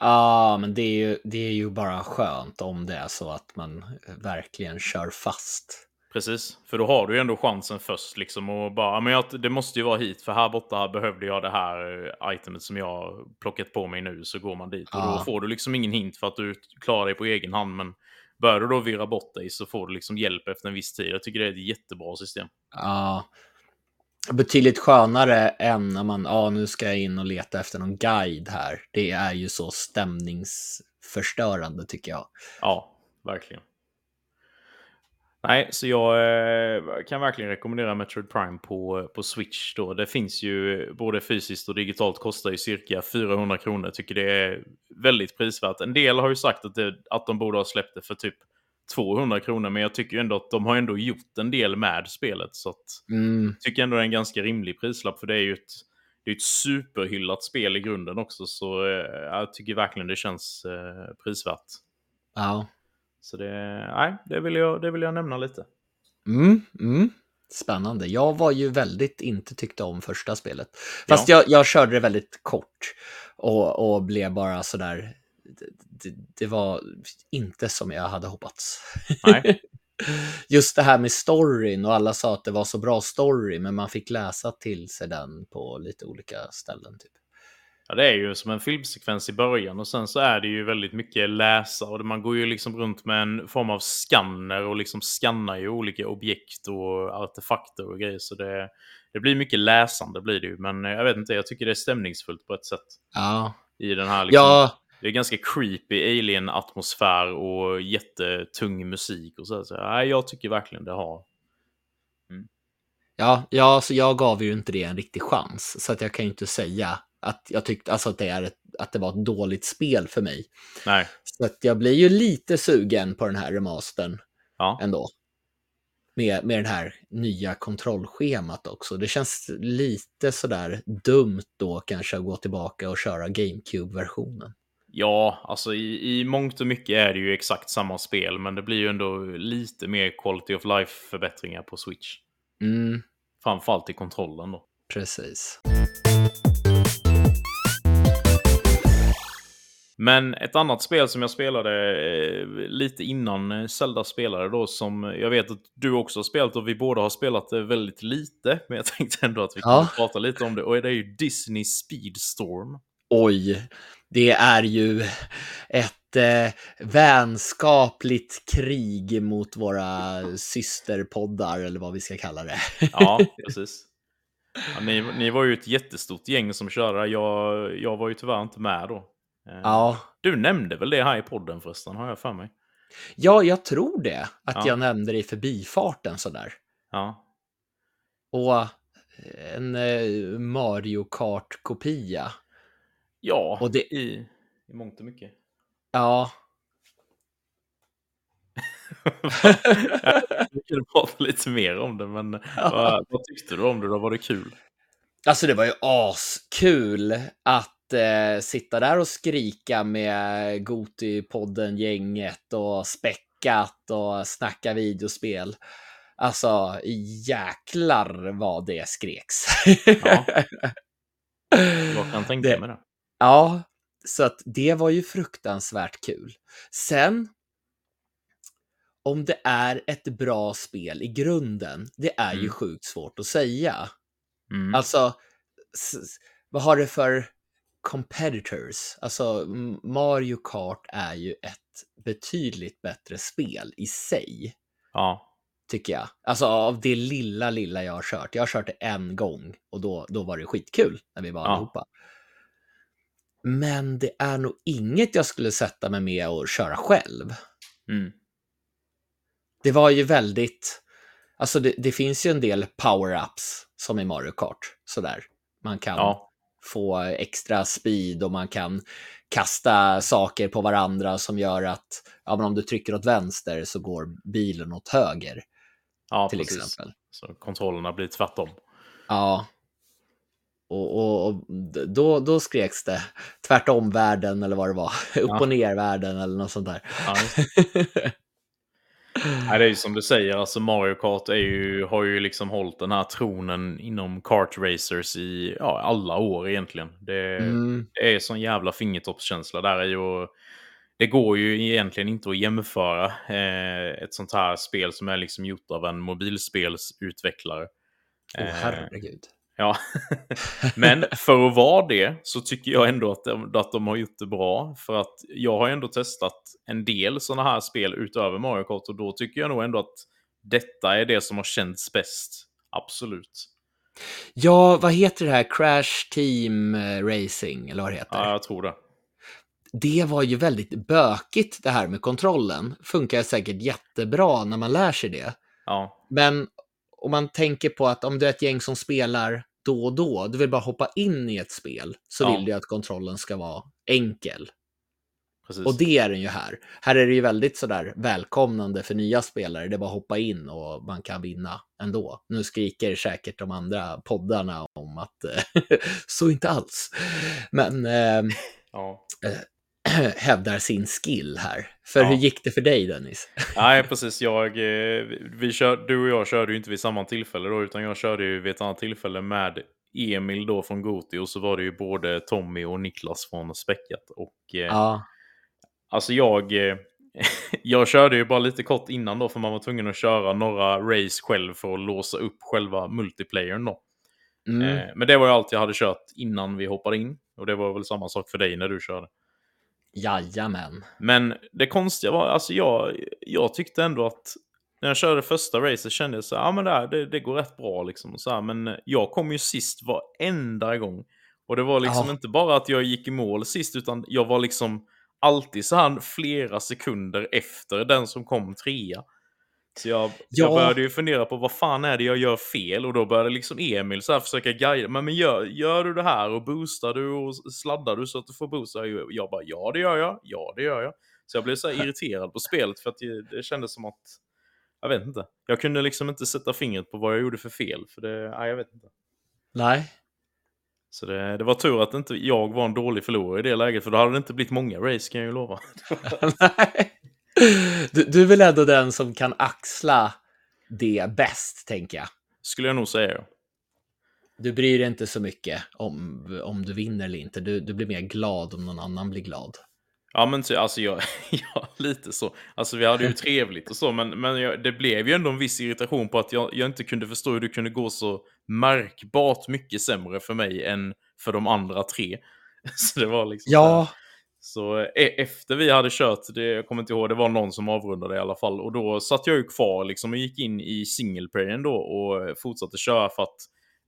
Ja, men det är, ju, det är ju bara skönt om det är så att man verkligen kör fast. Precis, för då har du ju ändå chansen först liksom och bara, men jag, det måste ju vara hit för här borta behövde jag det här eh, itemet som jag plockat på mig nu så går man dit och då får du liksom ingen hint för att du klarar dig på egen hand men börjar du då virra bort dig så får du liksom hjälp efter en viss tid. Jag tycker det är ett jättebra system. Ja, betydligt skönare än när man, ja ah, nu ska jag in och leta efter någon guide här. Det är ju så stämningsförstörande tycker jag. Ja, verkligen. Nej, så jag eh, kan verkligen rekommendera Metroid Prime på, på Switch. Då. Det finns ju både fysiskt och digitalt, kostar ju cirka 400 kronor. Jag tycker det är väldigt prisvärt. En del har ju sagt att, det, att de borde ha släppt det för typ 200 kronor, men jag tycker ändå att de har ändå gjort en del med spelet. Så att, mm. jag tycker ändå det är en ganska rimlig prislapp, för det är ju ett, det är ett superhyllat spel i grunden också. Så eh, jag tycker verkligen det känns eh, prisvärt. Ja. Så det, nej, det, vill jag, det vill jag nämna lite. Mm, mm. Spännande. Jag var ju väldigt inte tyckte om första spelet. Fast ja. jag, jag körde det väldigt kort och, och blev bara sådär det, det var inte som jag hade hoppats. Nej. [LAUGHS] Just det här med storyn och alla sa att det var så bra story, men man fick läsa till sig den på lite olika ställen. Typ. Ja, det är ju som en filmsekvens i början och sen så är det ju väldigt mycket läsa och man går ju liksom runt med en form av skanner och liksom skannar ju olika objekt och artefakter och grejer. Så det, det blir mycket läsande blir det ju, men jag vet inte, jag tycker det är stämningsfullt på ett sätt. Ja. I den här liksom, Ja, Det är ganska creepy alien-atmosfär och jättetung musik och så. så nej, jag tycker verkligen det har. ja, ja, så jag gav ju inte det en riktig chans, så att jag kan ju inte säga att jag tyckte alltså att det, är ett, att det var ett dåligt spel för mig. Nej, Så att jag blir ju lite sugen på den här remastern ja. ändå. Med, med det här nya kontrollschemat också. Det känns lite sådär dumt då kanske att gå tillbaka och köra GameCube-versionen. Ja, alltså i, i mångt och mycket är det ju exakt samma spel, men det blir ju ändå lite mer quality of life-förbättringar på Switch. Mm, Framförallt i kontrollen då. precis. Men ett annat spel som jag spelade eh, lite innan eh, Zelda spelade då, som jag vet att du också har spelat och vi båda har spelat det väldigt lite, men jag tänkte ändå att vi Ja. kunde prata lite om det. Och det är ju Disney Speedstorm. Oj, det är ju ett eh, vänskapligt krig mot våra systerpoddar, eller vad vi ska kalla det. Ja, [LAUGHS] precis. Ja, ni, ni var ju ett jättestort gäng som körde. Jag, jag var ju tyvärr inte med då. Eh, Ja, Du nämnde väl det här i podden förresten, har jag för mig. ja jag tror det, att Ja. jag nämnde det i förbifarten sådär. Ja, Och en eh, Mario Kart-kopia. Ja Och det- i, i mångt och mycket. Ja, [LAUGHS] Vi kunde prata lite mer om det, men vad, vad tyckte du om det då? Var det kul? alltså det var ju askul att eh, sitta där och skrika med Goti-podden-gänget och späckat och snacka videospel. Alltså jäklar vad det skreks. Ja. [LAUGHS] Jag kan tänka Det- mig det. Ja, så att det var ju fruktansvärt kul. Sen, om det är ett bra spel i grunden, det är ju Mm. sjukt svårt att säga. Mm. Alltså, vad har det för competitors? Alltså, Mario Kart är ju ett betydligt bättre spel i sig, Ja, tycker jag. Alltså av det lilla, lilla jag har kört. Jag har kört det en gång och då, då var det skitkul när vi var Ja. allihopa. Men det är nog inget jag skulle sätta mig med och köra själv. mm. Det var ju väldigt, alltså det, det finns ju en del power-ups som i Mario Kart, sådär. Man kan ja, få extra speed och man kan kasta saker på varandra som gör att ja, men om du trycker åt vänster så går bilen åt höger ja till precis. exempel. Så kontrollerna blir tvärtom. Ja. Och, och, och då, då skreks det tvärtom världen eller vad det var. [LAUGHS] Upp Ja. och ner världen eller något sånt där. Ja, det. [LAUGHS] Nej, det är ju som du säger, alltså Mario Kart är ju, har ju liksom hållit den här tronen inom kart racers i ja, alla år egentligen. Det, Mm, det är sån jävla fingertoppskänsla där är ju. Det går ju egentligen inte att jämföra eh, ett sånt här spel som är liksom gjort av en mobilspelsutvecklare. Åh Eh, herregud. Ja, [LAUGHS] men för att vara det så tycker jag ändå att de, att de har gjort det bra. För att jag har ändå testat en del sådana här spel utöver Mario Kart och då tycker jag nog ändå att detta är det som har känts bäst. Absolut. Ja, vad heter det här? Crash Team eh, Racing, eller vad det heter? Ja, jag tror det. Det var ju väldigt bökigt det här med kontrollen. Funkar säkert jättebra när man lär sig det. Ja, Men om man tänker på att om du är ett gäng som spelar då och då, du vill bara hoppa in i ett spel, så Ja. vill du att kontrollen ska vara enkel. precis. Och det är den ju här. Här är det ju väldigt sådär välkomnande för nya spelare. Det är bara att hoppa in och man kan vinna ändå. Nu skriker säkert de andra poddarna om att eh, [LAUGHS] så inte alls. Men eh, Ja. [LAUGHS] hävdar sin skill här. För Ja. hur gick det för dig Dennis? [LAUGHS] Nej, precis. Jag, eh, vi kör, du och jag körde ju inte vid samma tillfälle då, utan jag körde ju vid ett annat tillfälle med Emil då från Goti och så var det ju både Tommy och Niklas från Späckat. Och eh, Ja, Alltså jag... Eh, [LAUGHS] jag körde ju bara lite kort innan då för man var tvungen att köra några race själv för att låsa upp själva multiplayern då. Mm. Men det var ju allt jag hade kört innan vi hoppade in. Och det var väl samma sak för dig när du körde. Jajamän. Men det konstiga var, alltså jag, jag tyckte ändå att när jag körde första racet kände jag så här, ja men det, här, det, det går rätt bra liksom. Och så här, men jag kom ju sist varenda gång. Och det var liksom Ja. inte bara att jag gick i mål sist, utan jag var liksom alltid så här flera sekunder efter den som kom trea. Så jag, jag Ja. började ju fundera på vad fan är det jag gör fel? Och då började liksom Emil så försöka guida. Men, men gör, gör du det här och boostar du och sladdar du så att du får boosta? Jag jag bara ja det gör jag, ja det gör jag. Så jag blev så [LAUGHS] irriterad på spelet för att det, det kändes som att jag vet inte. Jag kunde liksom inte sätta fingret på vad jag gjorde för fel. För det, nej, jag vet inte. Nej. Så det, det var tur att inte jag var en dålig förlorare i det läget. För då hade det inte blivit många race kan jag ju lova. [LAUGHS] Nej. Du, du är väl ändå den som kan axla det bäst, tänker jag. Skulle jag nog säga. ja. Du bryr dig inte så mycket om, om du vinner eller inte. Du, du blir mer glad om någon annan blir glad. Ja men så, alltså jag, [LAUGHS] ja, lite så. Alltså vi hade ju trevligt och så, men, men jag, det blev ju ändå en viss irritation på att jag, jag inte kunde förstå hur det kunde gå så märkbart mycket sämre för mig än för de andra tre. [LAUGHS] Så det var liksom. Ja, Så e- efter vi hade kört, det, jag kommer inte ihåg, det var någon som avrundade i alla fall. Och då satt jag ju kvar liksom och gick in i single playen då och fortsatte köra för att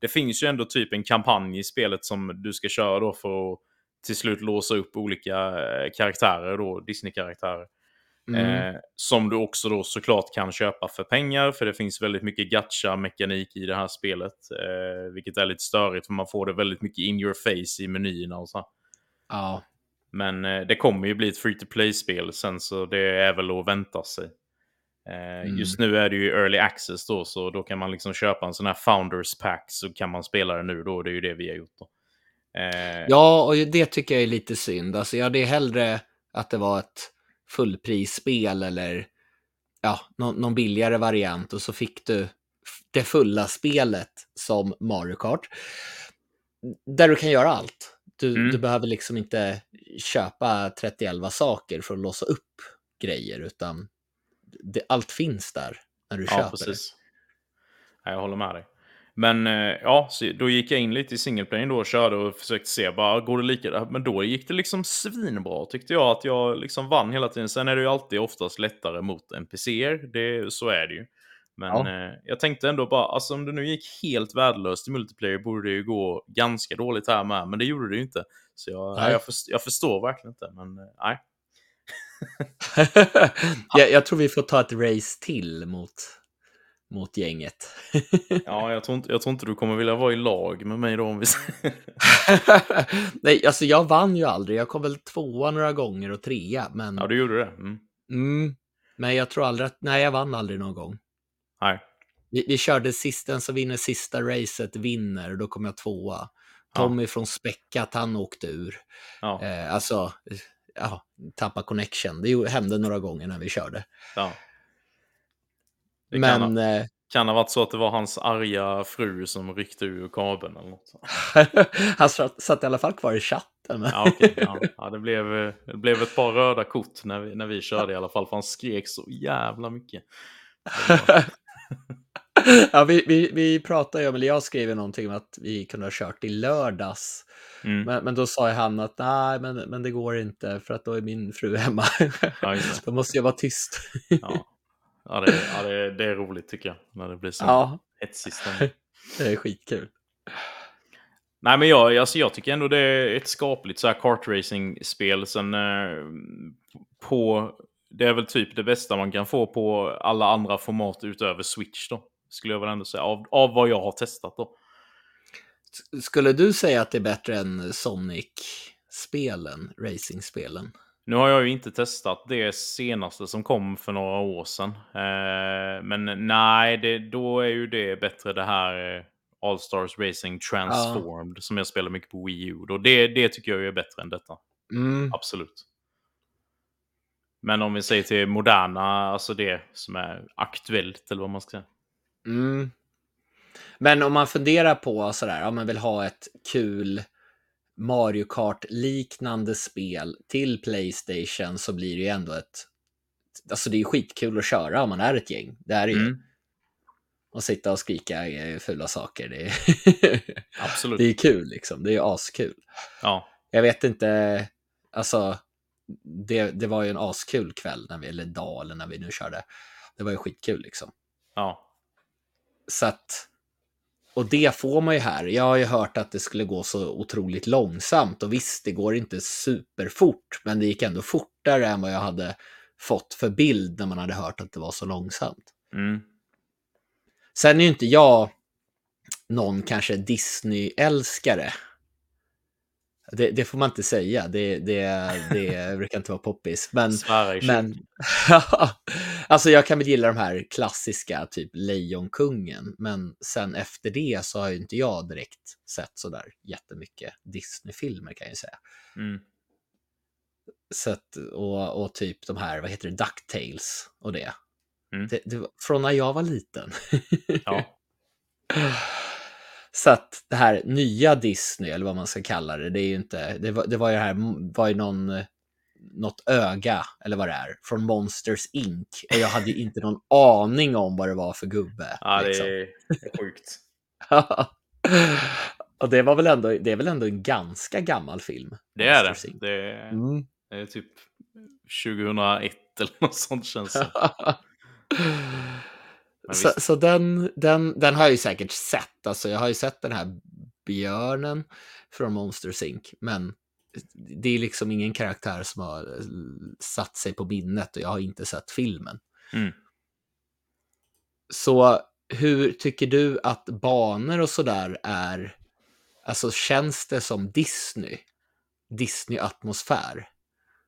det finns ju ändå typ en kampanj i spelet som du ska köra då för att till slut låsa upp olika eh, karaktärer då, Disney-karaktärer. mm. Eh, som du också då såklart kan köpa för pengar, för det finns väldigt mycket gacha-mekanik i det här spelet. Eh, vilket är lite störigt, för man får det väldigt mycket in your face i menyerna och så. ja. Men eh, det kommer ju bli ett free to play-spel sen, så det är väl att vänta sig. Eh, Mm. Just nu är det ju early access då, så då kan man liksom köpa en sån här founders pack, så kan man spela det nu då, det är ju det vi har gjort då. Eh, ja, och det tycker jag är lite synd. Alltså, jag hade hellre att det var ett fullprisspel eller ja, någon, någon billigare variant och så fick du det fulla spelet som Mario Kart. Där du kan göra allt. Du, Mm. du behöver liksom inte köpa 31 saker för att låsa upp grejer, utan det, allt finns där när du Ja, köper precis. Ja, jag håller med dig. Men eh, ja, då gick jag in lite i singleplayen då och körde och försökte se, bara går det lika? Men då gick det liksom svinbra tyckte jag, att jag liksom vann hela tiden. Sen är det ju alltid oftast lättare mot NPCer, det, så är det ju. Men Ja. eh, jag tänkte ändå bara, alltså om det nu gick helt värdelöst i multiplayer borde det ju gå ganska dåligt här med, men det gjorde det ju inte. Så jag, Nej. Jag, först, jag förstår verkligen inte, men eh, nej. [LAUGHS] jag, jag tror vi får ta ett race till mot, mot gänget. Ja, jag tror, inte, jag tror inte du kommer vilja vara i lag med mig då om vi [LAUGHS] Nej, alltså jag vann ju aldrig. Jag kom väl tvåa några gånger och trea, men, Ja, du gjorde det? Mm. mm, men jag tror aldrig att, nej, jag vann aldrig någon gång. Nej. Vi, vi körde sist, den som vinner sista racet vinner då kom jag tvåa. Tommy från Späckat, han åkte ur. Ja. Eh, alltså, eh, ja, tappa connection. Det hände några gånger när vi körde. ja. Det kan, Men ha, eh, kan ha varit så att det var hans arga fru som ryckte ur kabeln eller något. [LAUGHS] han satt, satt i alla fall kvar i chatten. Ja, okej. ja. ja, det, blev, eh, det blev ett par röda kort när vi, när vi körde i alla fall, för han skrek så jävla mycket. [LAUGHS] Ja, vi, vi, vi pratade ju om, eller jag skrev någonting om att vi kunde ha kört i lördags. Mm. Men, men då sa han att nej, men, men det går inte för att då är min fru hemma. Ja, [LAUGHS] då måste jag vara tyst. Ja, ja, det, ja det, det är roligt tycker jag, när det blir så ja, hetsig [LAUGHS] det är skitkul. Nej, men jag, alltså, jag tycker ändå det är ett skapligt så här kartracing-spel. Sen eh, på... Det är väl typ det bästa man kan få på alla andra format utöver Switch då. Skulle jag väl ändå säga. Av, av vad jag har testat då. Skulle du säga att det är bättre än Sonic-spelen, racing-spelen? Nu har jag ju inte testat det senaste som kom för några år sedan. Eh, men nej, det, då är ju det bättre det här eh, All Stars Racing Transformed som jag spelar mycket på Wii U. Då det, det tycker jag är bättre än detta. Mm. Absolut. Men om vi säger till moderna, alltså det som är aktuellt eller vad man ska säga. Mm. Men om man funderar på sådär, om man vill ha ett kul Mario Kart-liknande spel till Playstation så blir det ju ändå ett... Alltså det är ju skitkul att köra om man är ett gäng. Det är det ju. Mm. Och sitta och skrika fula saker. Det är, Absolut. [LAUGHS] det är kul liksom. Det är ju askul. Ja. Jag vet inte, alltså det, det var ju en askul kväll, när vi, eller dag, eller när vi nu körde. Det var ju skitkul liksom. Ja. Så att, och det får man ju här. Jag har ju hört att det skulle gå så otroligt långsamt och visst, det går inte superfort, men det gick ändå fortare än vad jag hade fått för bild när man hade hört att det var så långsamt. Mm. Sen är ju inte jag någon kanske Disney-älskare. Det, det, får man inte säga, det, det, det [LAUGHS] brukar inte vara poppis. Men, men [LAUGHS] alltså jag kan väl gilla de här klassiska, typ Lejonkungen. Men sen efter det så har ju inte jag direkt sett sådär jättemycket Disney-filmer kan jag ju säga. Mm. Så att, och, och typ de här, vad heter det, Ducktails och det. Mm. det, det från när jag var liten. Ja. [LAUGHS] Så att det här nya Disney, eller vad man ska kalla det, det är ju inte, det var, det var ju här, var ju någon, något öga, eller vad det är, från Monsters Inc. Och jag hade ju inte någon aning om vad det var för gubbe. [LAUGHS] ja, det liksom. är det är sjukt. [LAUGHS] och det var väl ändå, det är väl ändå en ganska gammal film? Det är Monsters det. Det är, Mm. det är typ 2001 eller något sånt känns det [LAUGHS] så, så den, den, den har jag ju säkert sett. Alltså, jag har ju sett den här björnen från Monsters Inc. Men det är liksom ingen karaktär som har eh, satt sig på minnet och jag har inte sett filmen. Mm. Så hur tycker du att banor och sådär är? Alltså känns det som Disney? Disney-atmosfär?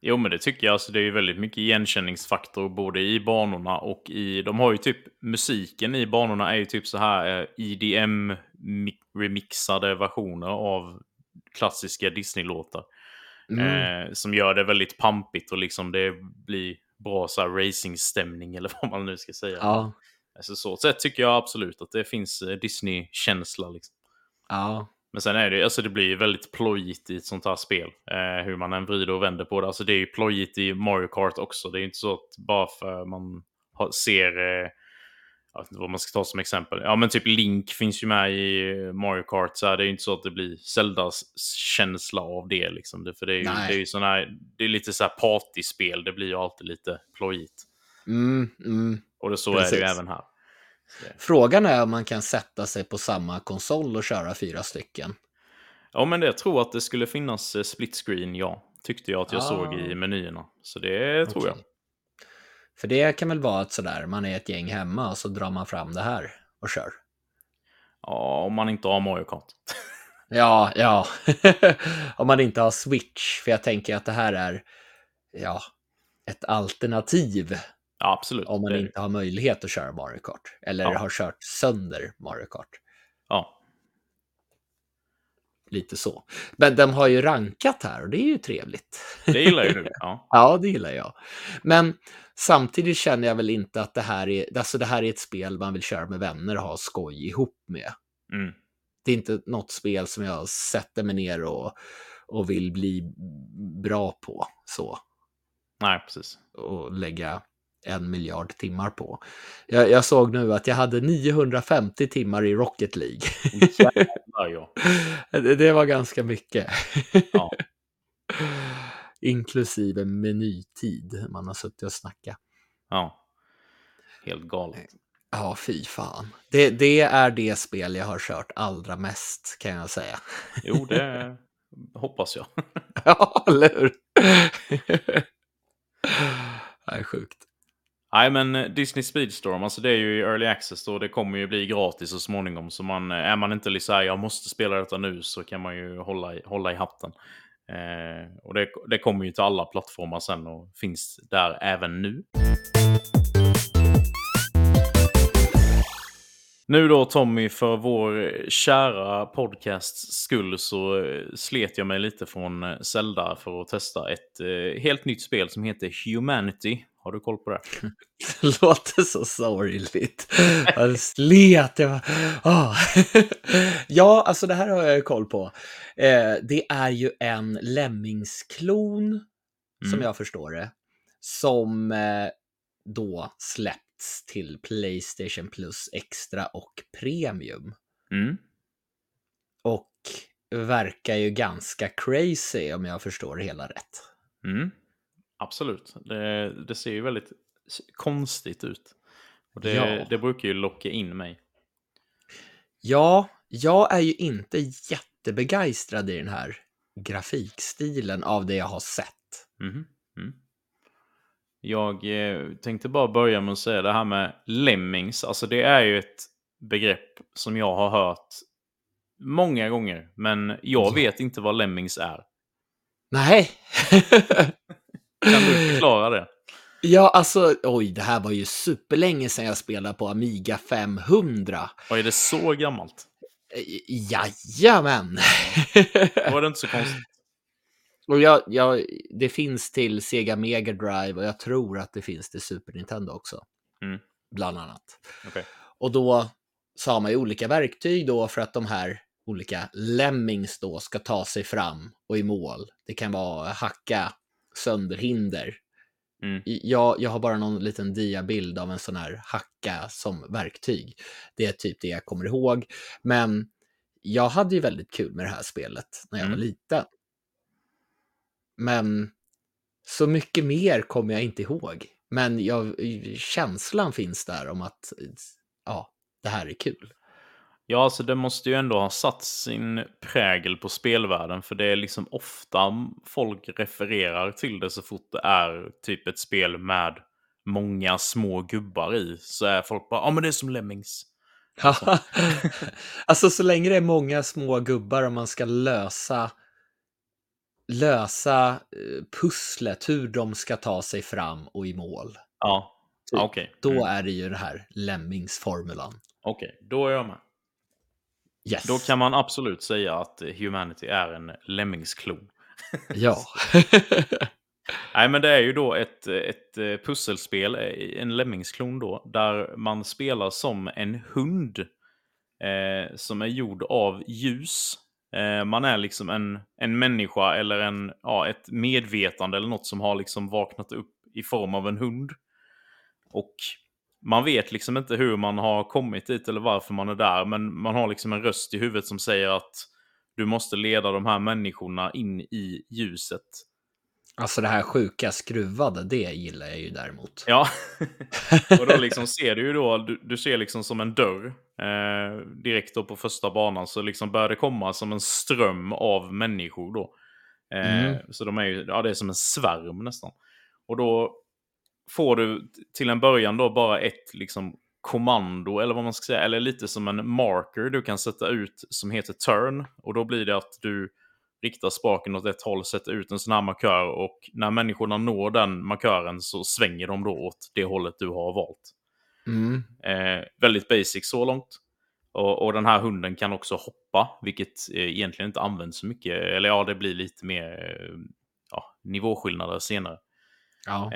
Jo, men det tycker jag. Alltså, det är ju väldigt mycket igenkänningsfaktor både i banorna och i... De har ju typ... Musiken i banorna är ju typ så här eh, EDM-remixade versioner av klassiska Disney-låtar. Mm. Eh, som gör det väldigt pampigt och liksom det blir bra så racing-stämning eller [LAUGHS] vad man nu ska säga. Ja, Alltså, så sätt tycker jag absolut att det finns eh, Disney-känsla. Liksom. ja, Men sen är det, alltså det blir ju väldigt plojigt i ett sånt här spel. Eh, hur man än vrider och vänder på det. Alltså det är ju plojigt i Mario Kart också. Det är ju inte så att bara för man har, ser, eh, jag vet inte vad man ska ta som exempel. Ja men typ Link finns ju med i eh, Mario Kart. Så här, det är ju inte så att det blir Zeldas känsla av det liksom. Det, för det är ju, Nej. det är ju sån här, det är lite så här partyspel. Det blir ju alltid lite plojigt. mm, mm. Och det, så är det ju Precis. även här. Frågan är om man kan sätta sig på samma konsol och köra fyra stycken. Ja, men det, jag tror att det skulle finnas eh, split screen, ja. Tyckte jag att jag Ah. såg i menyerna. Så det tror jag. Okej. För det kan väl vara ett sådär, man är ett gäng hemma och så drar man fram det här och kör. Ja, om man inte har Mario Kart. [LAUGHS] Ja, ja. [LAUGHS] om man inte har Switch, för jag tänker att det här är, ja, ett alternativ Ja, absolut. om man Det- inte har möjlighet att köra Mario Kart. Eller Ja. har kört sönder Mario Kart. Ja, Lite så. Men de har ju rankat här och det är ju trevligt. det gillar ju du. [LAUGHS] Ja. Ja, det gillar jag. Men samtidigt känner jag väl inte att det här är, alltså det här är ett spel man vill köra med vänner och ha skoj ihop med. Mm. Det är inte något spel som jag sätter mig ner och, och vill bli bra på så. Nej, precis. Och lägga en miljard timmar på. Jag, jag såg nu att jag hade 950 timmar i Rocket League. Jävlar, ja. [LAUGHS] det, det var ganska mycket. Ja. [LAUGHS] Inklusive menytid. Man har suttit och snackat. ja. Helt galet. Ja, fy fan. Det, det är det spel jag har kört allra mest, kan jag säga. Jo, det [LAUGHS] hoppas jag. ja, eller hur? det är sjukt. Nej, men eh, Disney Speedstorm, alltså det är ju i Early Access då. Det kommer ju bli gratis så småningom. Så man, eh, är man inte liksom så här, jag måste spela detta nu, så kan man ju hålla i, hålla i hatten. Eh, och det, det kommer ju till alla plattformar sen och finns där även nu. Nu då Tommy, för vår eh, kära podcasts skull så slet jag mig lite från Zelda för att testa ett helt nytt spel som heter Humanity. Har du koll på det? Det [LAUGHS] låter så sorgligt. Jag slet. Jag ah. [LAUGHS] ja, alltså det här har jag ju koll på. Eh, det är ju en Lemmingsklon, mm. som jag förstår det, som eh, då släppts till Playstation Plus Extra och Premium. Mm. Och verkar ju ganska crazy om jag förstår det hela rätt. Mm. Absolut. Det, det, ser ju väldigt konstigt ut. Och det, ja. det brukar ju locka in mig. Ja, jag är ju inte jättebegeistrad i den här grafikstilen av det jag har sett. Mm. Mm. Jag eh, tänkte bara börja med att säga det här med lemmings. Alltså det är ju ett begrepp som jag har hört många gånger. Men jag ja. vet inte vad lemmings är. Nej. [LAUGHS] kan du förklara det? Ja, alltså, oj, det här var ju superlänge sedan jag spelade på Amiga 500. Och är det så gammalt? Jajamän! Var det inte så [LAUGHS] konstigt. Och jag, jag, det finns till Sega Mega Drive och jag tror att det finns till Super Nintendo också. Mm. Bland annat. Okay. Och då så har man ju olika verktyg då för att de här olika lemmings då ska ta sig fram och i mål. Det kan vara hacka sönder hinder. Mm. Jag, jag har bara någon liten diabild av en sån här hacka som verktyg. Det är typ det jag kommer ihåg. Men jag hade ju väldigt kul med det här spelet när jag mm. var liten. Men så mycket mer kommer jag inte ihåg. Men jag, känslan finns där om att ja, det här är kul. Ja, alltså det måste ju ändå ha satt sin prägel på spelvärlden. För det är liksom ofta folk refererar till det så fort det är typ ett spel med många små gubbar i. Så är folk bara, ja men det är som Lemmings. [LAUGHS] Alltså. alltså så länge det är många små gubbar och man ska lösa lösa eh, pusslet, hur de ska ta sig fram och i mål. Ja, typ. okej. Okay. Då mm. är det ju den här Lemmings-formulan. Okej, okay. då är jag med. Yes. Då kan man absolut säga att Humanity är en Lemmings-klon. ja. [LAUGHS] Nej, men det är ju då ett, ett eh, pusselspel, eh, en Lemmingsklon då, där man spelar som en hund eh, som är gjord av ljus. Eh, man är liksom en, en människa eller en, ja, ett medvetande eller något som har liksom vaknat upp i form av en hund. Och man vet liksom inte hur man har kommit dit eller varför man är där, men man har liksom en röst i huvudet som säger att du måste leda de här människorna in i ljuset. Alltså det här sjuka skruvade, det gillar jag ju däremot. Ja, [LAUGHS] och då liksom ser du ju då, du, du ser liksom som en dörr eh, direkt då på första banan så liksom börjar det komma som en ström av människor då. Eh, mm. Så de är ju, ja det är som en svärm nästan. Och då får du till en början då bara ett liksom kommando, eller vad man ska säga, eller lite som en marker du kan sätta ut som heter turn. Och då blir det att du riktar spaken åt ett håll, sätter ut en sån här markör och när människorna når den markören så svänger de då åt det hållet du har valt. Mm. Eh, väldigt basic så långt. Och, och, den här hunden kan också hoppa, vilket eh, egentligen inte används så mycket. Eller ja, det blir lite mer eh, ja, nivåskillnader senare. Ja.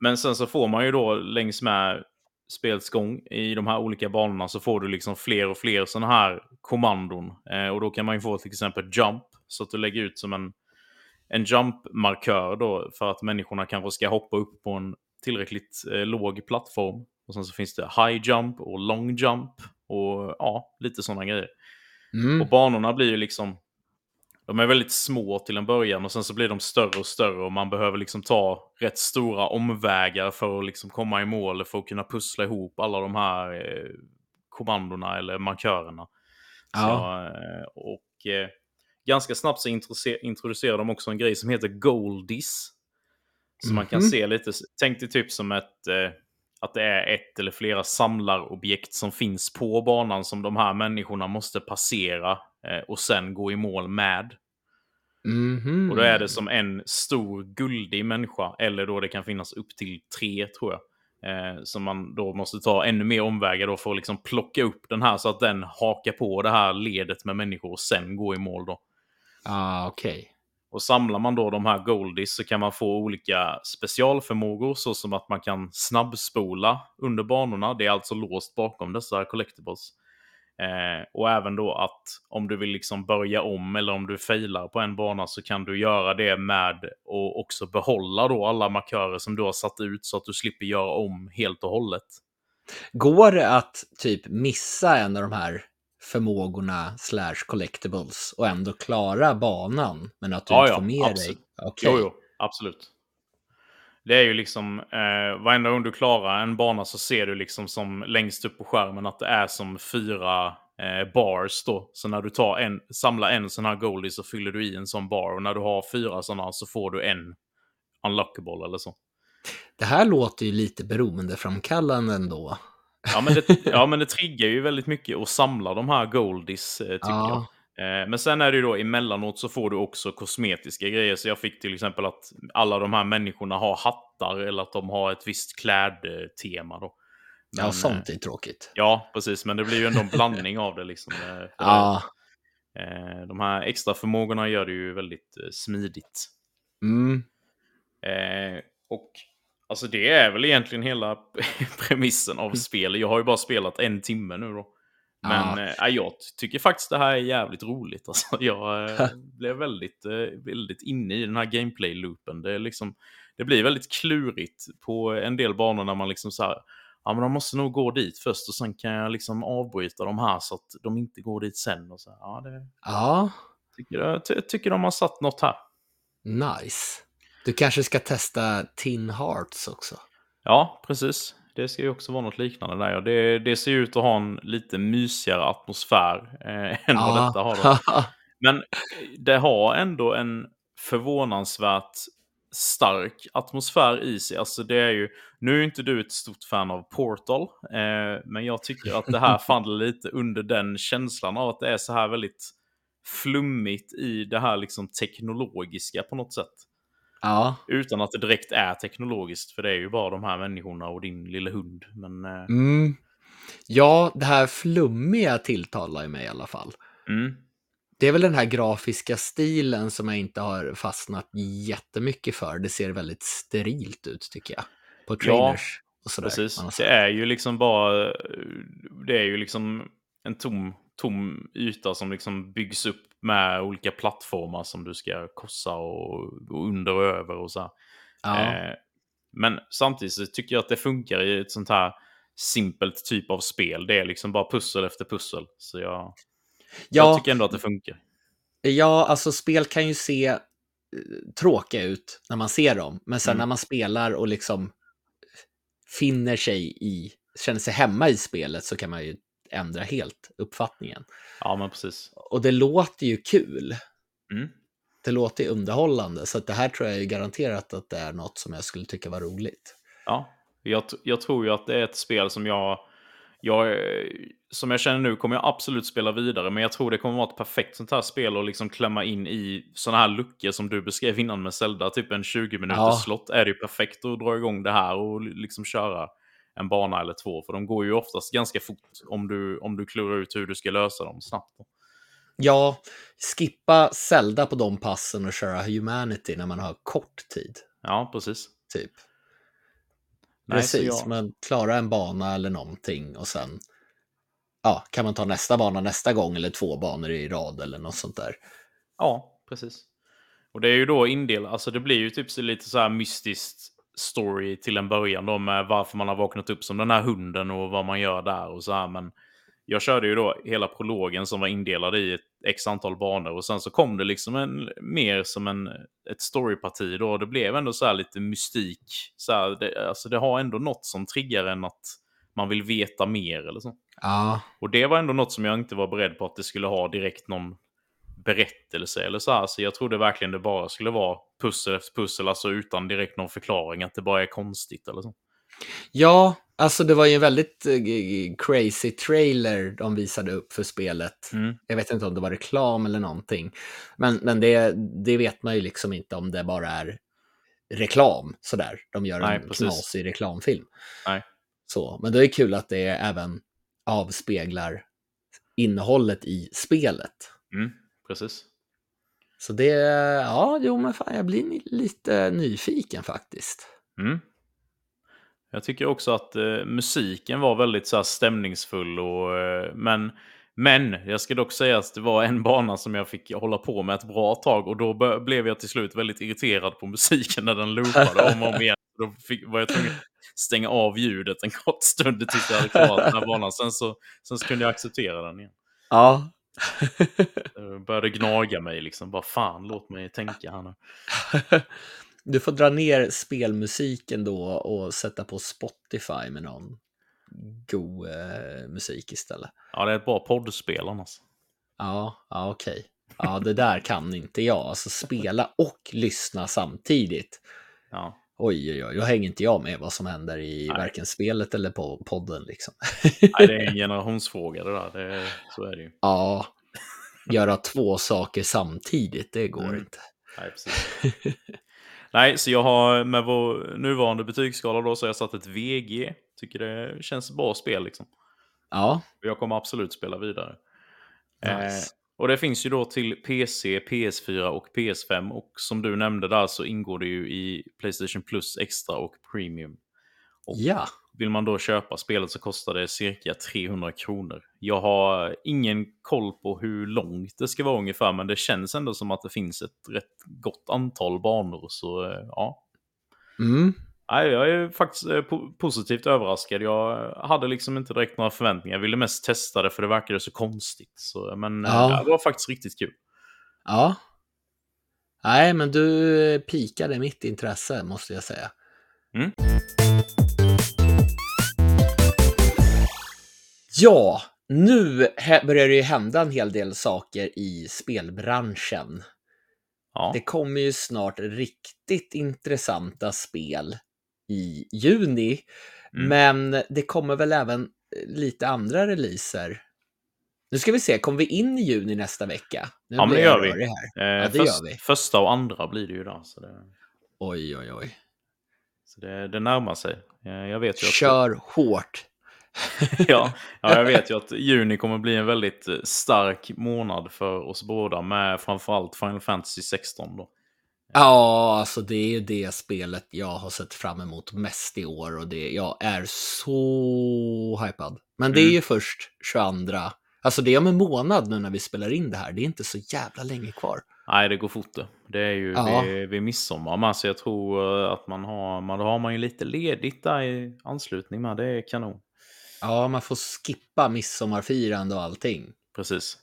Men sen så får man ju då längs med spelets gång i de här olika banorna så får du liksom fler och fler sådana här kommandon. Eh, och då kan man ju få till exempel jump, så att du lägger ut som en, en jump-markör då för att människorna kanske ska hoppa upp på en tillräckligt eh, låg plattform. Och sen så finns det high jump och long jump och ja, lite sådana grejer. Mm. Och banorna blir ju liksom de är väldigt små till en början och sen så blir de större och större och man behöver liksom ta rätt stora omvägar för att liksom komma i mål för att kunna pussla ihop alla de här eh, kommandona eller markörerna. Ja. Så, eh, och eh, ganska snabbt så introducerar de också en grej som heter Goldies. Så mm -hmm. man kan mhm. se lite, tänk dig typ som ett, eh, att det är ett eller flera samlarobjekt som finns på banan som de här människorna måste passera och sen gå i mål med. Mm -hmm. Och då är det som en stor guldig människa, eller då det kan finnas upp till tre tror jag. Eh, som man då måste ta ännu mer omvägar då för att liksom plocka upp den här så att den hakar på det här ledet med människor och sen gå i mål då. Ah, okej. Okay. Och samlar man då de här goldies så kan man få olika specialförmågor så som att man kan snabbspola under banorna. Det är alltså låst bakom dessa collectibles. Eh, och även då att om du vill liksom börja om eller om du failar på en bana så kan du göra det med och också behålla då alla markörer som du har satt ut så att du slipper göra om helt och hållet. Går det att typ missa en av de här förmågorna slash collectibles och ändå klara banan men att du Ja, inte ja, får med absolut. dig? Okej. Jo, jo, absolut. Det är ju liksom, eh, varenda gång du klarar en bana så ser du liksom som längst upp på skärmen att det är som fyra eh, bars då. Så när du tar en, samlar en sån här goldie så fyller du i en sån bar. Och när du har fyra sådana så får du en unlockable eller så. Det här låter ju lite beroendeframkallande ändå. Ja men, det, [LAUGHS] ja, men det triggar ju väldigt mycket att samla de här goldies, eh, tycker Ja. jag. Eh, men sen är det ju då emellanåt så får du också kosmetiska grejer. Så jag fick till exempel att alla de här människorna har hattar eller att de har ett visst klädtema då. Men, Ja, eh, sånt är tråkigt. Ja, precis. Men det blir ju ändå en blandning av det. Liksom. eh, [LAUGHS] Ja, eh, De här extra förmågorna gör det ju väldigt eh, smidigt. mm. Eh, och alltså det är väl egentligen hela [LAUGHS] premissen av spelet. Jag har ju bara spelat en timme nu då. Men Ja. eh, jag tycker faktiskt det här är jävligt roligt. Alltså, [LAUGHS] jag eh, [LAUGHS] blev väldigt, eh, väldigt inne i den här gameplay-loopen. Det, liksom, det blir väldigt klurigt på en del banor när man liksom så här, ja men de måste nog gå dit först och sen kan jag liksom avbryta de här så att de inte går dit sen. Och så, här, ja, det, ja, tycker, jag ty, tycker de har satt något här. nice. Du kanske ska testa Tin Hearts också? Ja, precis. Det ska ju också vara något liknande där. ja. Det, det ser ut att ha en lite mysigare atmosfär eh, än vad detta har. Då. [LAUGHS] Men eh, det har ändå en förvånansvärt stark atmosfär i sig. Alltså det är ju, nu är inte du ett stort fan av Portal, eh, men jag tycker att det här [LAUGHS] faller lite under den känslan av att det är så här väldigt flummigt i det här liksom teknologiska på något sätt. Ja, Utan att det direkt är teknologiskt, för det är ju bara de här människorna och din lilla hund. Men eh, mm. ja, det här flummiga tilltalar ju mig i alla fall. mm, Det är väl den här grafiska stilen som jag inte har fastnat jättemycket för. Det ser väldigt sterilt ut tycker jag. På trailers och sådär. precis. Det är ju liksom bara... Det är ju liksom en tom, tom yta som liksom byggs upp med olika plattformar som du ska kossa och gå under och över och så. Ja, Eh, men samtidigt så tycker jag att det funkar i ett sånt här simpelt typ av spel. Det är liksom bara pussel efter pussel. Så jag, jag ja, tycker ändå att det funkar. ja, alltså spel kan ju se eh, tråkiga ut när man ser dem. Men sen Mm. när man spelar och liksom finner sig i, känner sig hemma i spelet så kan man ju ändra helt uppfattningen. Ja, men precis. Och det låter ju kul. Mm. Det låter ju underhållande. Så det här tror jag är garanterat att det är något som jag skulle tycka var roligt. Ja, jag, jag tror ju att det är ett spel som jag, jag... Som jag känner nu kommer jag absolut spela vidare, men jag tror det kommer vara ett perfekt sånt här spel att liksom klämma in i såna här luckor som du beskrev innan med Zelda. Typ en 20 minuters Ja. slott är det ju perfekt att dra igång det här och liksom köra en bana eller två. För de går ju oftast ganska fort om du, om du klurar ut hur du ska lösa dem snabbt. Ja, skippa Zelda på de passen och köra Humanity när man har kort tid. Ja, precis. Typ. Nej, Precis, jag- man klarar en bana eller någonting och sen ja, kan man ta nästa bana nästa gång eller två banor i rad eller något sånt där. Ja, precis. Och det är ju då indelat, alltså det blir ju typ så lite så här mystiskt story till en början då med varför man har vaknat upp som den här hunden och vad man gör där och så här. Men jag körde ju då hela prologen som var indelad i ett x antal banor och sen så kom det liksom en, mer som en, ett storyparti då. Det blev ändå så här lite mystik. Så här, det, alltså det har ändå något som triggar en att man vill veta mer eller så. Ja, Och det var ändå något som jag inte var beredd på att det skulle ha direkt någon berättelse eller så här. Så jag trodde verkligen det bara skulle vara pussel efter pussel, alltså utan direkt någon förklaring, att det bara är konstigt eller så. ja alltså det var ju en väldigt eh, crazy trailer de visade upp för spelet. Mm. Jag vet inte om det var reklam eller någonting. Men, men det, det vet man ju liksom inte om det bara är reklam sådär. De gör Nej, en precis. knasig reklamfilm. Nej. Så, men det är kul att det även avspeglar innehållet i spelet. Mm, precis. Så det, ja, jo men fan jag blir lite nyfiken faktiskt. Mm. Jag tycker också att eh, musiken var väldigt så här, stämningsfull. Och, eh, men, men jag ska dock säga att det var en bana som jag fick hålla på med ett bra tag. Och då blev jag till slut väldigt irriterad på musiken när den loopade om och om igen. Då fick, var jag tvungen att stänga av ljudet en kort stund tills jag hade klarat den här banan. Sen så, sen så kunde jag acceptera den igen. Ja. Det började gnaga mig liksom. Bara fan, låt mig tänka här nu. [LAUGHS] Du får dra ner spelmusiken då och sätta på Spotify med någon god eh, musik istället. Ja, det är ett bra poddspel annars. Ja, ja okej. Ja, det där kan inte jag. Alltså spela och lyssna samtidigt. Ja. Oj, oj, oj. Då hänger inte jag med vad som händer i Nej. varken spelet eller på podden liksom. Nej, det är en [LAUGHS] generationsfråga det där. Det, så är det ju. Ja, göra två saker samtidigt, det går Mm. inte. Nej, precis. Nej, så jag har med vår nuvarande betygsskala då så har jag satt ett VG. Tycker det känns bra spel liksom. Ja, Jag kommer absolut spela vidare. nice. Eh, och det finns ju då till PC, PS4 och PS5. Och som du nämnde där så ingår det ju i Playstation Plus Extra och Premium. Och Ja, vill man då köpa spelet så kostar det cirka 300 kronor. Jag har ingen koll på hur långt det ska vara ungefär, men det känns ändå som att det finns ett rätt gott antal banor. Så eh, ja, mm. Nej, jag är faktiskt eh, po- positivt överraskad. Jag hade liksom inte direkt några förväntningar. Jag ville mest testa det för det verkade så konstigt. Så, men eh, Ja. det var faktiskt riktigt kul. ja. Nej, men du pikade mitt intresse, måste jag säga. Mm. Ja, nu börjar det ju hända en hel del saker i spelbranschen. Ja, Det kommer ju snart riktigt intressanta spel i juni. Mm. Men det kommer väl även eh, lite andra releaser. Nu ska vi se, kommer vi in i juni nästa vecka? Nu Ja, men det gör vi. Här. eh, ja, det först- gör vi. Första och andra blir det ju då. Så det, Oj, oj, oj. så det, det närmar sig. Eh, Jag vet ju att, Kör hårt. [LAUGHS] ja, ja, jag vet ju [LAUGHS] att juni kommer bli en väldigt eh, stark månad för oss båda med framförallt Final Fantasy 16 då. Ja, alltså det är ju det spelet jag har sett fram emot mest i år och det, jag är så hypad. Men det är Mm. ju först 22. Alltså det är om en månad nu när vi spelar in det här. Det är inte så jävla länge kvar. Nej, det går fort det. Det är ju Ja. vid, vid midsommar. Men alltså jag tror eh, att man har, man, då har man ju lite ledigt där i anslutning med. Det är kanon. Ja, man får skippa midsommarfirande och allting. Precis.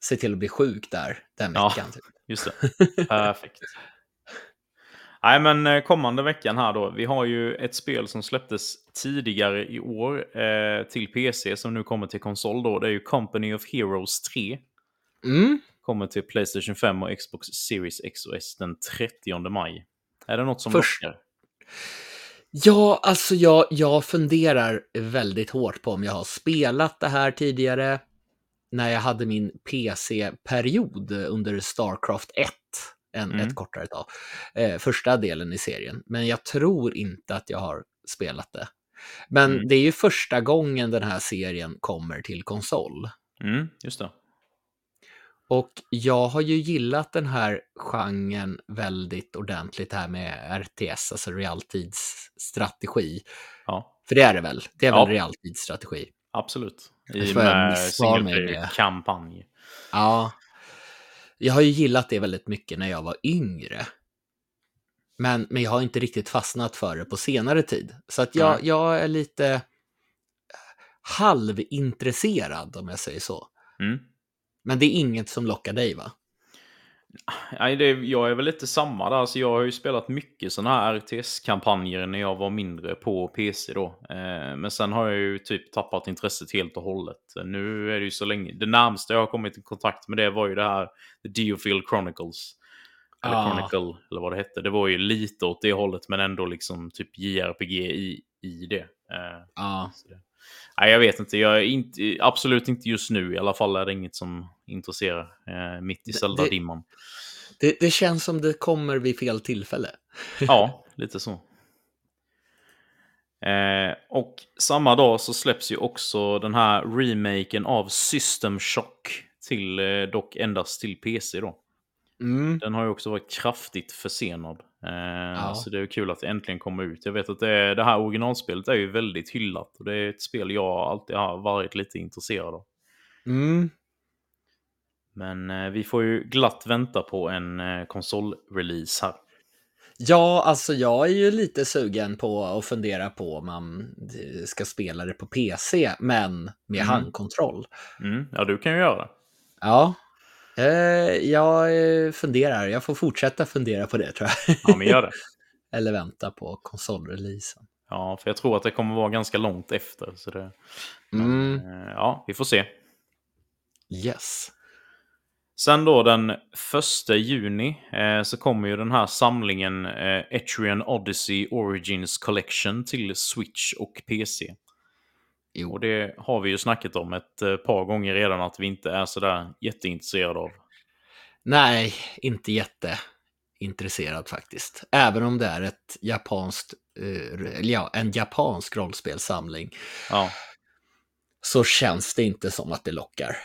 Se till att bli sjuk där den Ja. veckan. Typ. Just det. [LAUGHS] Perfekt. Nej, men eh, kommande veckan här då. Vi har ju ett spel som släpptes tidigare i år eh, till PC som nu kommer till konsol då. Det är ju Company of Heroes 3. Mm. Kommer till Playstation 5 och Xbox Series X och S den 30 maj. Är det något som Först- lockar? Ja, alltså jag, jag funderar väldigt hårt på om jag har spelat det här tidigare när jag hade min PC-period under Starcraft 1, en, Mm. ett kortare tag, eh, första delen i serien. Men jag tror inte att jag har spelat det. Men Mm. det är ju första gången den här serien kommer till konsol. Mm, just det. Och jag har ju gillat den här genren väldigt ordentligt här med RTS, alltså realtidsstrategi. Ja, För det är det väl? Det är Ja. väl realtidsstrategi? absolut. I med single player-kampanj. Ja. Jag har ju gillat det väldigt mycket när jag var yngre. Men, men jag har inte riktigt fastnat för det på senare tid. Så att jag, Nej. jag är lite eh, halvintresserad om jag säger så. Mm. Men det är inget som lockar dig va? Nej, det, jag är väl lite samma där. Alltså, jag har ju spelat mycket sådana här RTS-kampanjer när jag var mindre på PC då. Eh, men sen har jag ju typ tappat intresset helt och hållet. Nu är det ju så länge. Det närmsta jag har kommit i kontakt med det var ju det här The Deofield Chronicles. Eller Ah. Chronicle, eller vad det hette. Det var ju lite åt det hållet, men ändå liksom typ JRPG i, i det. Eh, Ja. så det. Nej, jag vet inte. Jag är inte. Absolut inte just nu. I alla fall är det inget som intresserar. Eh, mitt i Det- Zelda-dimman. Det, det känns som det kommer vid fel tillfälle. [LAUGHS] Ja, lite så. Eh, och samma dag så släpps ju också den här remaken av System Shock till eh, dock endast till PC då. Mm. Den har ju också varit kraftigt försenad. Eh, Ja. Så det är kul att det äntligen kommer ut. Jag vet att det, det här originalspelet är ju väldigt hyllat. Och det är ett spel jag alltid har varit lite intresserad av. Mm. Men eh, vi får ju glatt vänta på en eh, konsolrelease här. Ja, alltså jag är ju lite sugen på att fundera på om man eh, ska spela det på PC, men med Mm. handkontroll. Mm, ja, du kan ju göra det. Ja, jag eh, funderar. Jag får fortsätta fundera på det tror jag. Ja, men gör det. [LAUGHS] Eller vänta på konsolreleasen. Ja, för jag tror att det kommer vara ganska långt efter. Så det, Mm. eh, ja, vi får se. Yes. Sen då den första juni eh, så kommer ju den här samlingen eh, Etrian Odyssey Origins Collection till Switch och PC. Jo. Och det har vi ju snackat om ett eh, par gånger redan att vi inte är sådär jätteintresserade av. Nej, inte jätteintresserad faktiskt. Även om det är ett japanskt, eh, eller ja, en japansk rollspelssamling Ja. så känns det inte som att det lockar.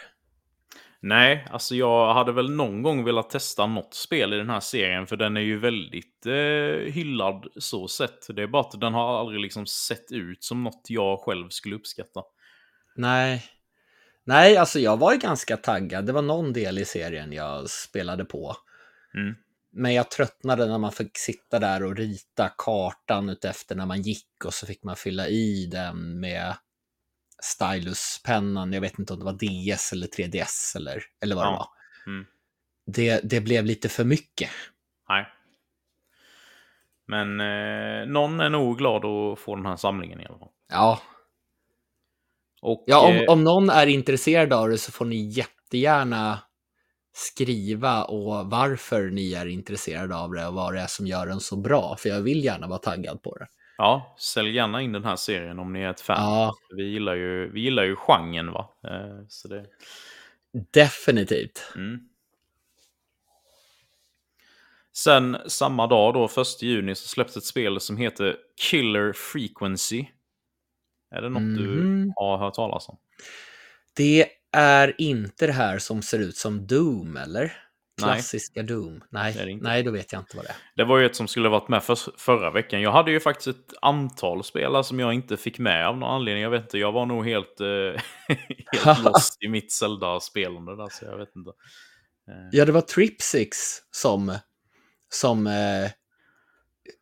Nej, alltså jag hade väl någon gång velat testa något spel i den här serien för den är ju väldigt eh, hyllad så sett. Det är bara att den har aldrig liksom sett ut som något jag själv skulle uppskatta. Nej. Nej, alltså jag var ju ganska taggad. Det var någon del i serien jag spelade på. Mm. Men jag tröttnade när man fick sitta där och rita kartan utefter när man gick och så fick man fylla i den med styluspennan. Jag vet inte om det var DS eller 3DS eller, eller vad det Ja. var. Mm. Det, det blev lite för mycket. Nej. Men eh, någon är nog glad att få den här samlingen i alla fall. Ja, Och, ja eh, om, om någon är intresserad av det så får ni jättegärna skriva och varför ni är intresserade av det och vad det är som gör den så bra. För jag vill gärna vara taggad på det. Ja, sälj gärna in den här serien om ni är ett fan. Ja, Vi, gillar ju, vi gillar ju genren va. Eh, så det, definitivt. mm. Sen samma dag då, 1 juni, så släpps ett spel som heter Killer Frequency. Är det något du Mhm. har hört talas om? Det är inte det här som ser ut som Doom, eller? Nej. Klassiska Doom. Nej, det inte. nej, då vet jag inte vad det är. Det var ju ett som skulle varit med för, förra veckan. Jag hade ju faktiskt ett antal spelare som jag inte fick med av någon anledning. Jag vet inte, jag var nog helt, eh, [LAUGHS] helt [LAUGHS] lost i mitt Zelda-spelande där, så jag vet inte. Eh, Ja, det var Tripsix som, som eh,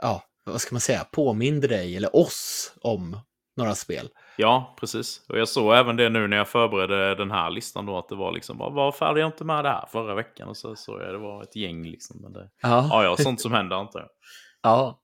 ja, vad ska man säga, påminde dig, eller oss, om några spel. Ja, precis. Och jag såg även det nu när jag förberedde den här listan då, att det var liksom, "Var- varför hade jag inte med det här förra veckan? Och så såg jag det var ett gäng liksom. Men det, Ja, ja, ja, sånt som händer antar jag. [LAUGHS] ja.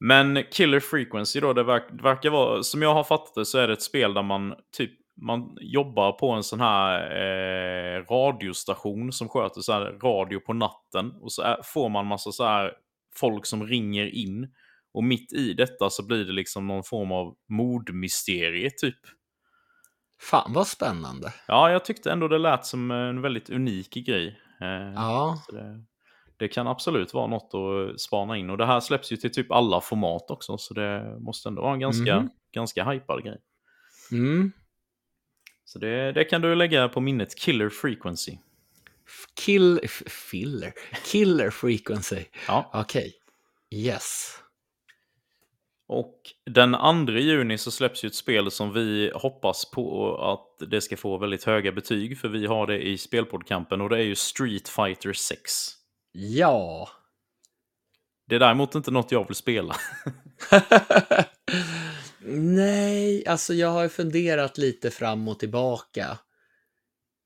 Men Killer Frequency då, det, verk, det verkar vara, som jag har fattat det så är det ett spel där man typ man jobbar på en sån här eh, radiostation som sköter så radio på natten. Och så är, får man massa så här folk som ringer in. Och mitt i detta så blir det liksom någon form av mordmysterie typ. Fan vad spännande. Ja, jag tyckte ändå det lät som en väldigt unik grej. Eh, Ja, det, det kan absolut vara något att spana in. Och det här släpps ju till typ alla format också, så det måste ändå vara en ganska, Mhm. ganska hypad grej. mm. Så det, det kan du lägga på minnet, Killer Frequency. Kill, filler, killer frequency. Ja. Okej, yes. Och den 2 juni så släpps ju ett spel som vi hoppas på att det ska få väldigt höga betyg, för vi har det i spelpoddkampen och det är ju Street Fighter 6. Ja. Det är däremot inte något jag vill spela. [LAUGHS] Nej, alltså jag har funderat lite fram och tillbaka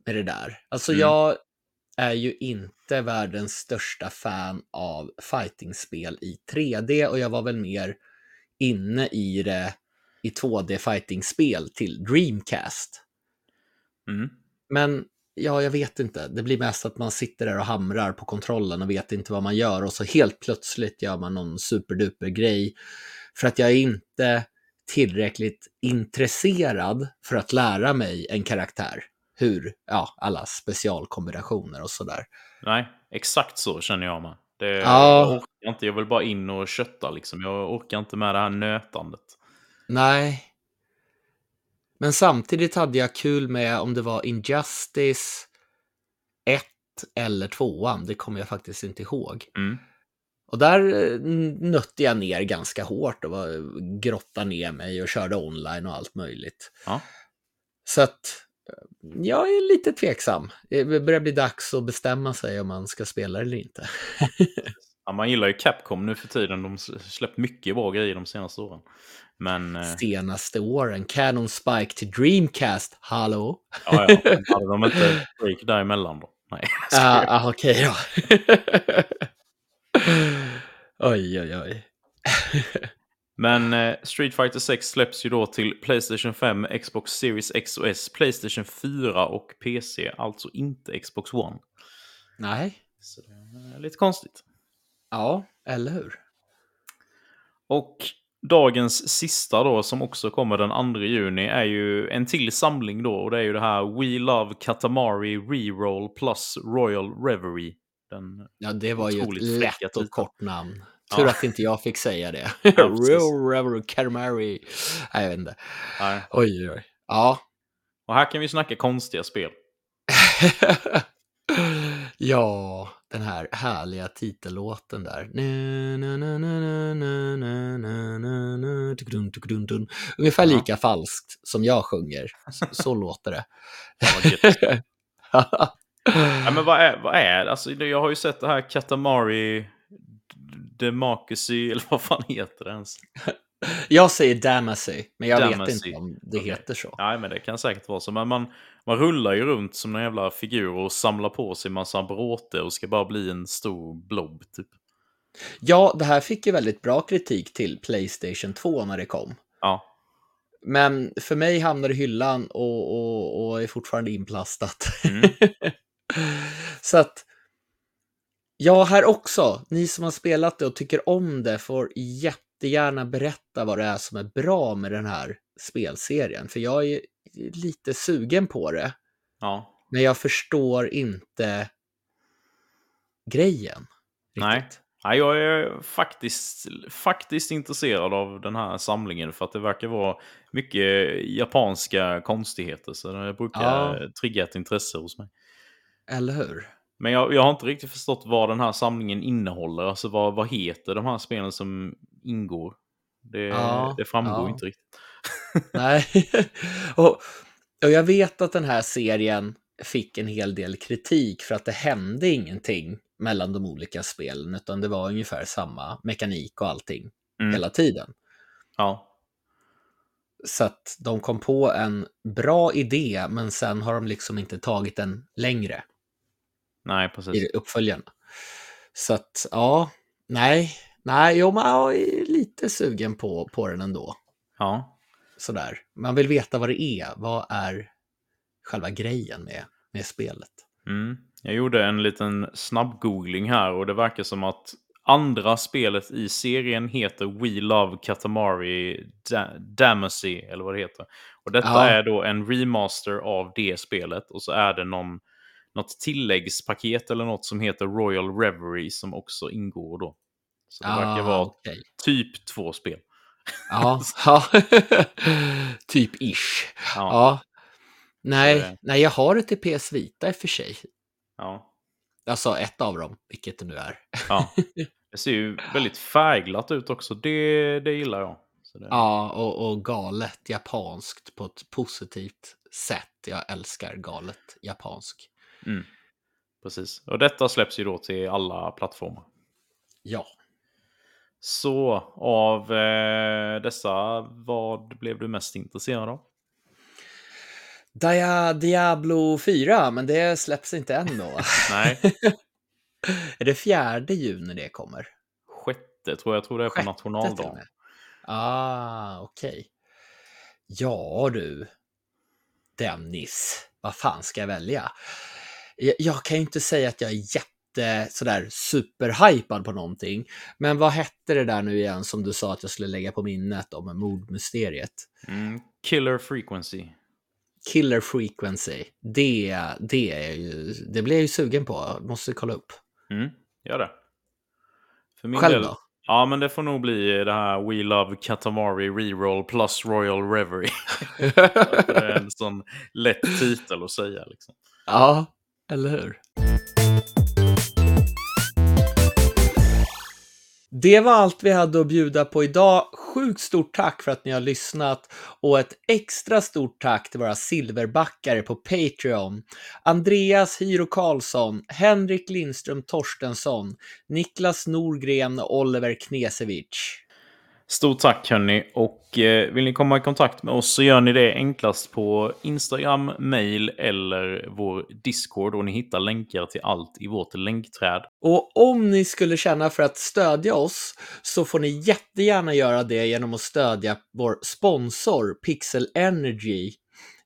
med det där. Alltså Mm. jag är ju inte världens största fan av fightingspel i 3D och jag var väl mer inne i det i 2D fightingspel till Dreamcast. Mm. Men ja, jag vet inte. Det blir mest att man sitter där och hamrar på kontrollen och vet inte vad man gör och så helt plötsligt gör man någon superduper grej. För att jag är inte tillräckligt intresserad för att lära mig en karaktär. Hur, ja, alla specialkombinationer och sådär. Nej, exakt så känner jag med. Det, Ja. Jag orkar inte, jag vill bara in och kötta liksom. Jag orkar inte med det här nötandet. Nej. Men samtidigt hade jag kul med om det var Injustice 1 eller tvåan, det kommer jag faktiskt inte ihåg. Mm. Och där eh, nötte jag ner ganska hårt och var, grottade ner mig och körde online och allt möjligt. Ja. Så att jag är lite tveksam. Det börjar bli dags att bestämma sig om man ska spela eller inte. [LAUGHS] Ja, man gillar ju Capcom nu för tiden. De har släppt mycket bra grejer de senaste åren. Men... eh, Senaste åren, Canon Spike till Dreamcast, hallå? Ja, ja. [LAUGHS] Hade de inte break däremellan då? Nej. Ah, ah, Okej då. [LAUGHS] oj, oj, oj. Men eh, Street Fighter 6 släpps ju då till Playstation 5, Xbox Series X och S, Playstation 4 och PC. Alltså inte Xbox One. Nej, Så det är lite konstigt. ja, eller hur? Och dagens sista då, som också kommer den 2 juni, är ju en till samling då. Och det är ju det här We Love Katamari Reroll plus Royal Reverie. Den, Ja, det var ju ett lätt och kort namn. Tur ja. att inte jag fick säga det. [LAUGHS] Ja, Real Calamari. Nej, jag vet inte. Nej. Oj, oj. Ja. Och här kan vi snacka konstiga spel. [LAUGHS] ja, den här härliga titellåten där. Ungefär lika ja. falskt som jag sjunger. Så, så låter det. [LAUGHS] ja, men vad är, vad är det? Alltså, jag har ju sett det här Katamari Democracy, [LAUGHS] eller vad fan heter det ens? [LAUGHS] jag säger Damacy, men jag vet Damacy. inte om det Okej. heter så. Nej, men det kan säkert vara så. Men man, man rullar ju runt som en jävla figur och samlar på sig massa bråte och ska bara bli en stor blob, typ. Ja, det här fick ju väldigt bra kritik till Playstation 2 när det kom. Ja, Men för mig hamnar det i hyllan och, och, och är fortfarande inplastat. Mm. [LAUGHS] Så att, ja, här också, ni som har spelat det och tycker om det får jättegärna berätta vad det är som är bra med den här spelserien. För jag är lite sugen på det, ja. men jag förstår inte grejen. Riktigt. Nej, jag är faktiskt, faktiskt intresserad av den här samlingen för att det verkar vara mycket japanska konstigheter. Så det brukar Ja. trigga ett intresse hos mig. Eller hur? Men jag, jag har inte riktigt förstått vad den här samlingen innehåller. Alltså vad, vad heter de här spelen som ingår? Det, Ja, det framgår ja. inte riktigt. [LAUGHS] Nej. [LAUGHS] och, och jag vet att den här serien fick en hel del kritik för att det hände ingenting mellan de olika spelen, utan det var ungefär samma mekanik och allting Mm. hela tiden. Ja, Så att de kom på en bra idé, men sen har de liksom inte tagit den längre nej i precis. uppföljarna. Så att, ja, nej, nej, jo, men jag är lite sugen på, på den ändå. Ja. sådär. Man vill veta vad det är. Vad är själva grejen med, med spelet? Mm. Jag gjorde en liten snabb-googling här och det verkar som att andra spelet i serien heter We Love Katamari da- Damacy, eller vad det heter. Och detta Ja. är då en remaster av det spelet och så är det någon, något tilläggspaket eller något som heter Royal Reverie som också ingår då. Så det verkar vara Ah, okej. typ två spel. Ja, [LAUGHS] [LAUGHS] typ ish. Ja, Ja. Nej, det- nej, jag har det till PS Vita i och för sig. ja, Alltså ett av dem, vilket det nu är. ja. [LAUGHS] Det ser ju väldigt färgglatt ut också. Det, det gillar jag. Det, Ja, och, och galet japanskt på ett positivt sätt. Jag älskar galet japansk. Mm. Precis. Och detta släpps ju då till alla plattformar. Ja. Så av eh, dessa, vad blev du mest intresserad av? Dia, Diablo 4, men det släpps inte än då. [LAUGHS] Nej, är det fjärde juni det kommer? sjätte tror jag. Jag tror det är på Sjätte nationaldagen. Ah, okej. Ja du, Dennis, vad fan ska jag välja? Jag, jag kan ju inte säga att jag är jätte sådär superhypad på någonting. Men vad hette det där nu igen som du sa att jag skulle lägga på minnet om mordmysteriet? Mm. Killer Frequency. Killer Frequency. Det, det, är ju, det blir jag ju sugen på. Måste kolla upp. Mm. Gör det. För min Själv del, då? Ja, men det får nog bli det här We Love Katamari Reroll plus Royal Reverie. [LAUGHS] det är en sån lätt titel att säga liksom. Ja, eller hur? Det var allt vi hade att bjuda på idag. Sjukt stort tack för att ni har lyssnat och ett extra stort tack till våra silverbackare på Patreon. Andreas Hyro Karlsson, Henrik Lindström Torstensson, Niklas Norgren och Oliver Knesevich. Stort tack hörni och eh, vill ni komma i kontakt med oss så gör ni det enklast på Instagram, mail eller vår Discord och ni hittar länkar till allt i vårt länkträd. Och om ni skulle känna för att stödja oss så får ni jättegärna göra det genom att stödja vår sponsor Pixel Energy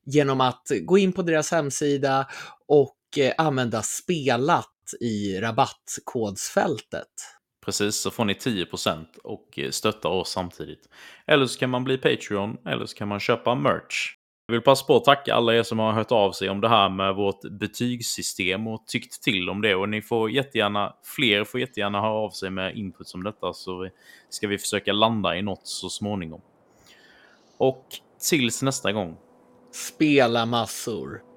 genom att gå in på deras hemsida och eh, använda spelat i rabattkodsfältet. Precis, så får ni 10% och eh, stöttar oss samtidigt. Eller så kan man bli Patreon, eller så kan man köpa merch. Jag vill passa på att tacka alla er som har hört av sig om det här med vårt betygssystem och tyckt till om det. Och ni får jättegärna, fler får jättegärna höra av sig med input som detta så ska vi försöka landa i något så småningom. Och tills nästa gång. Spela massor.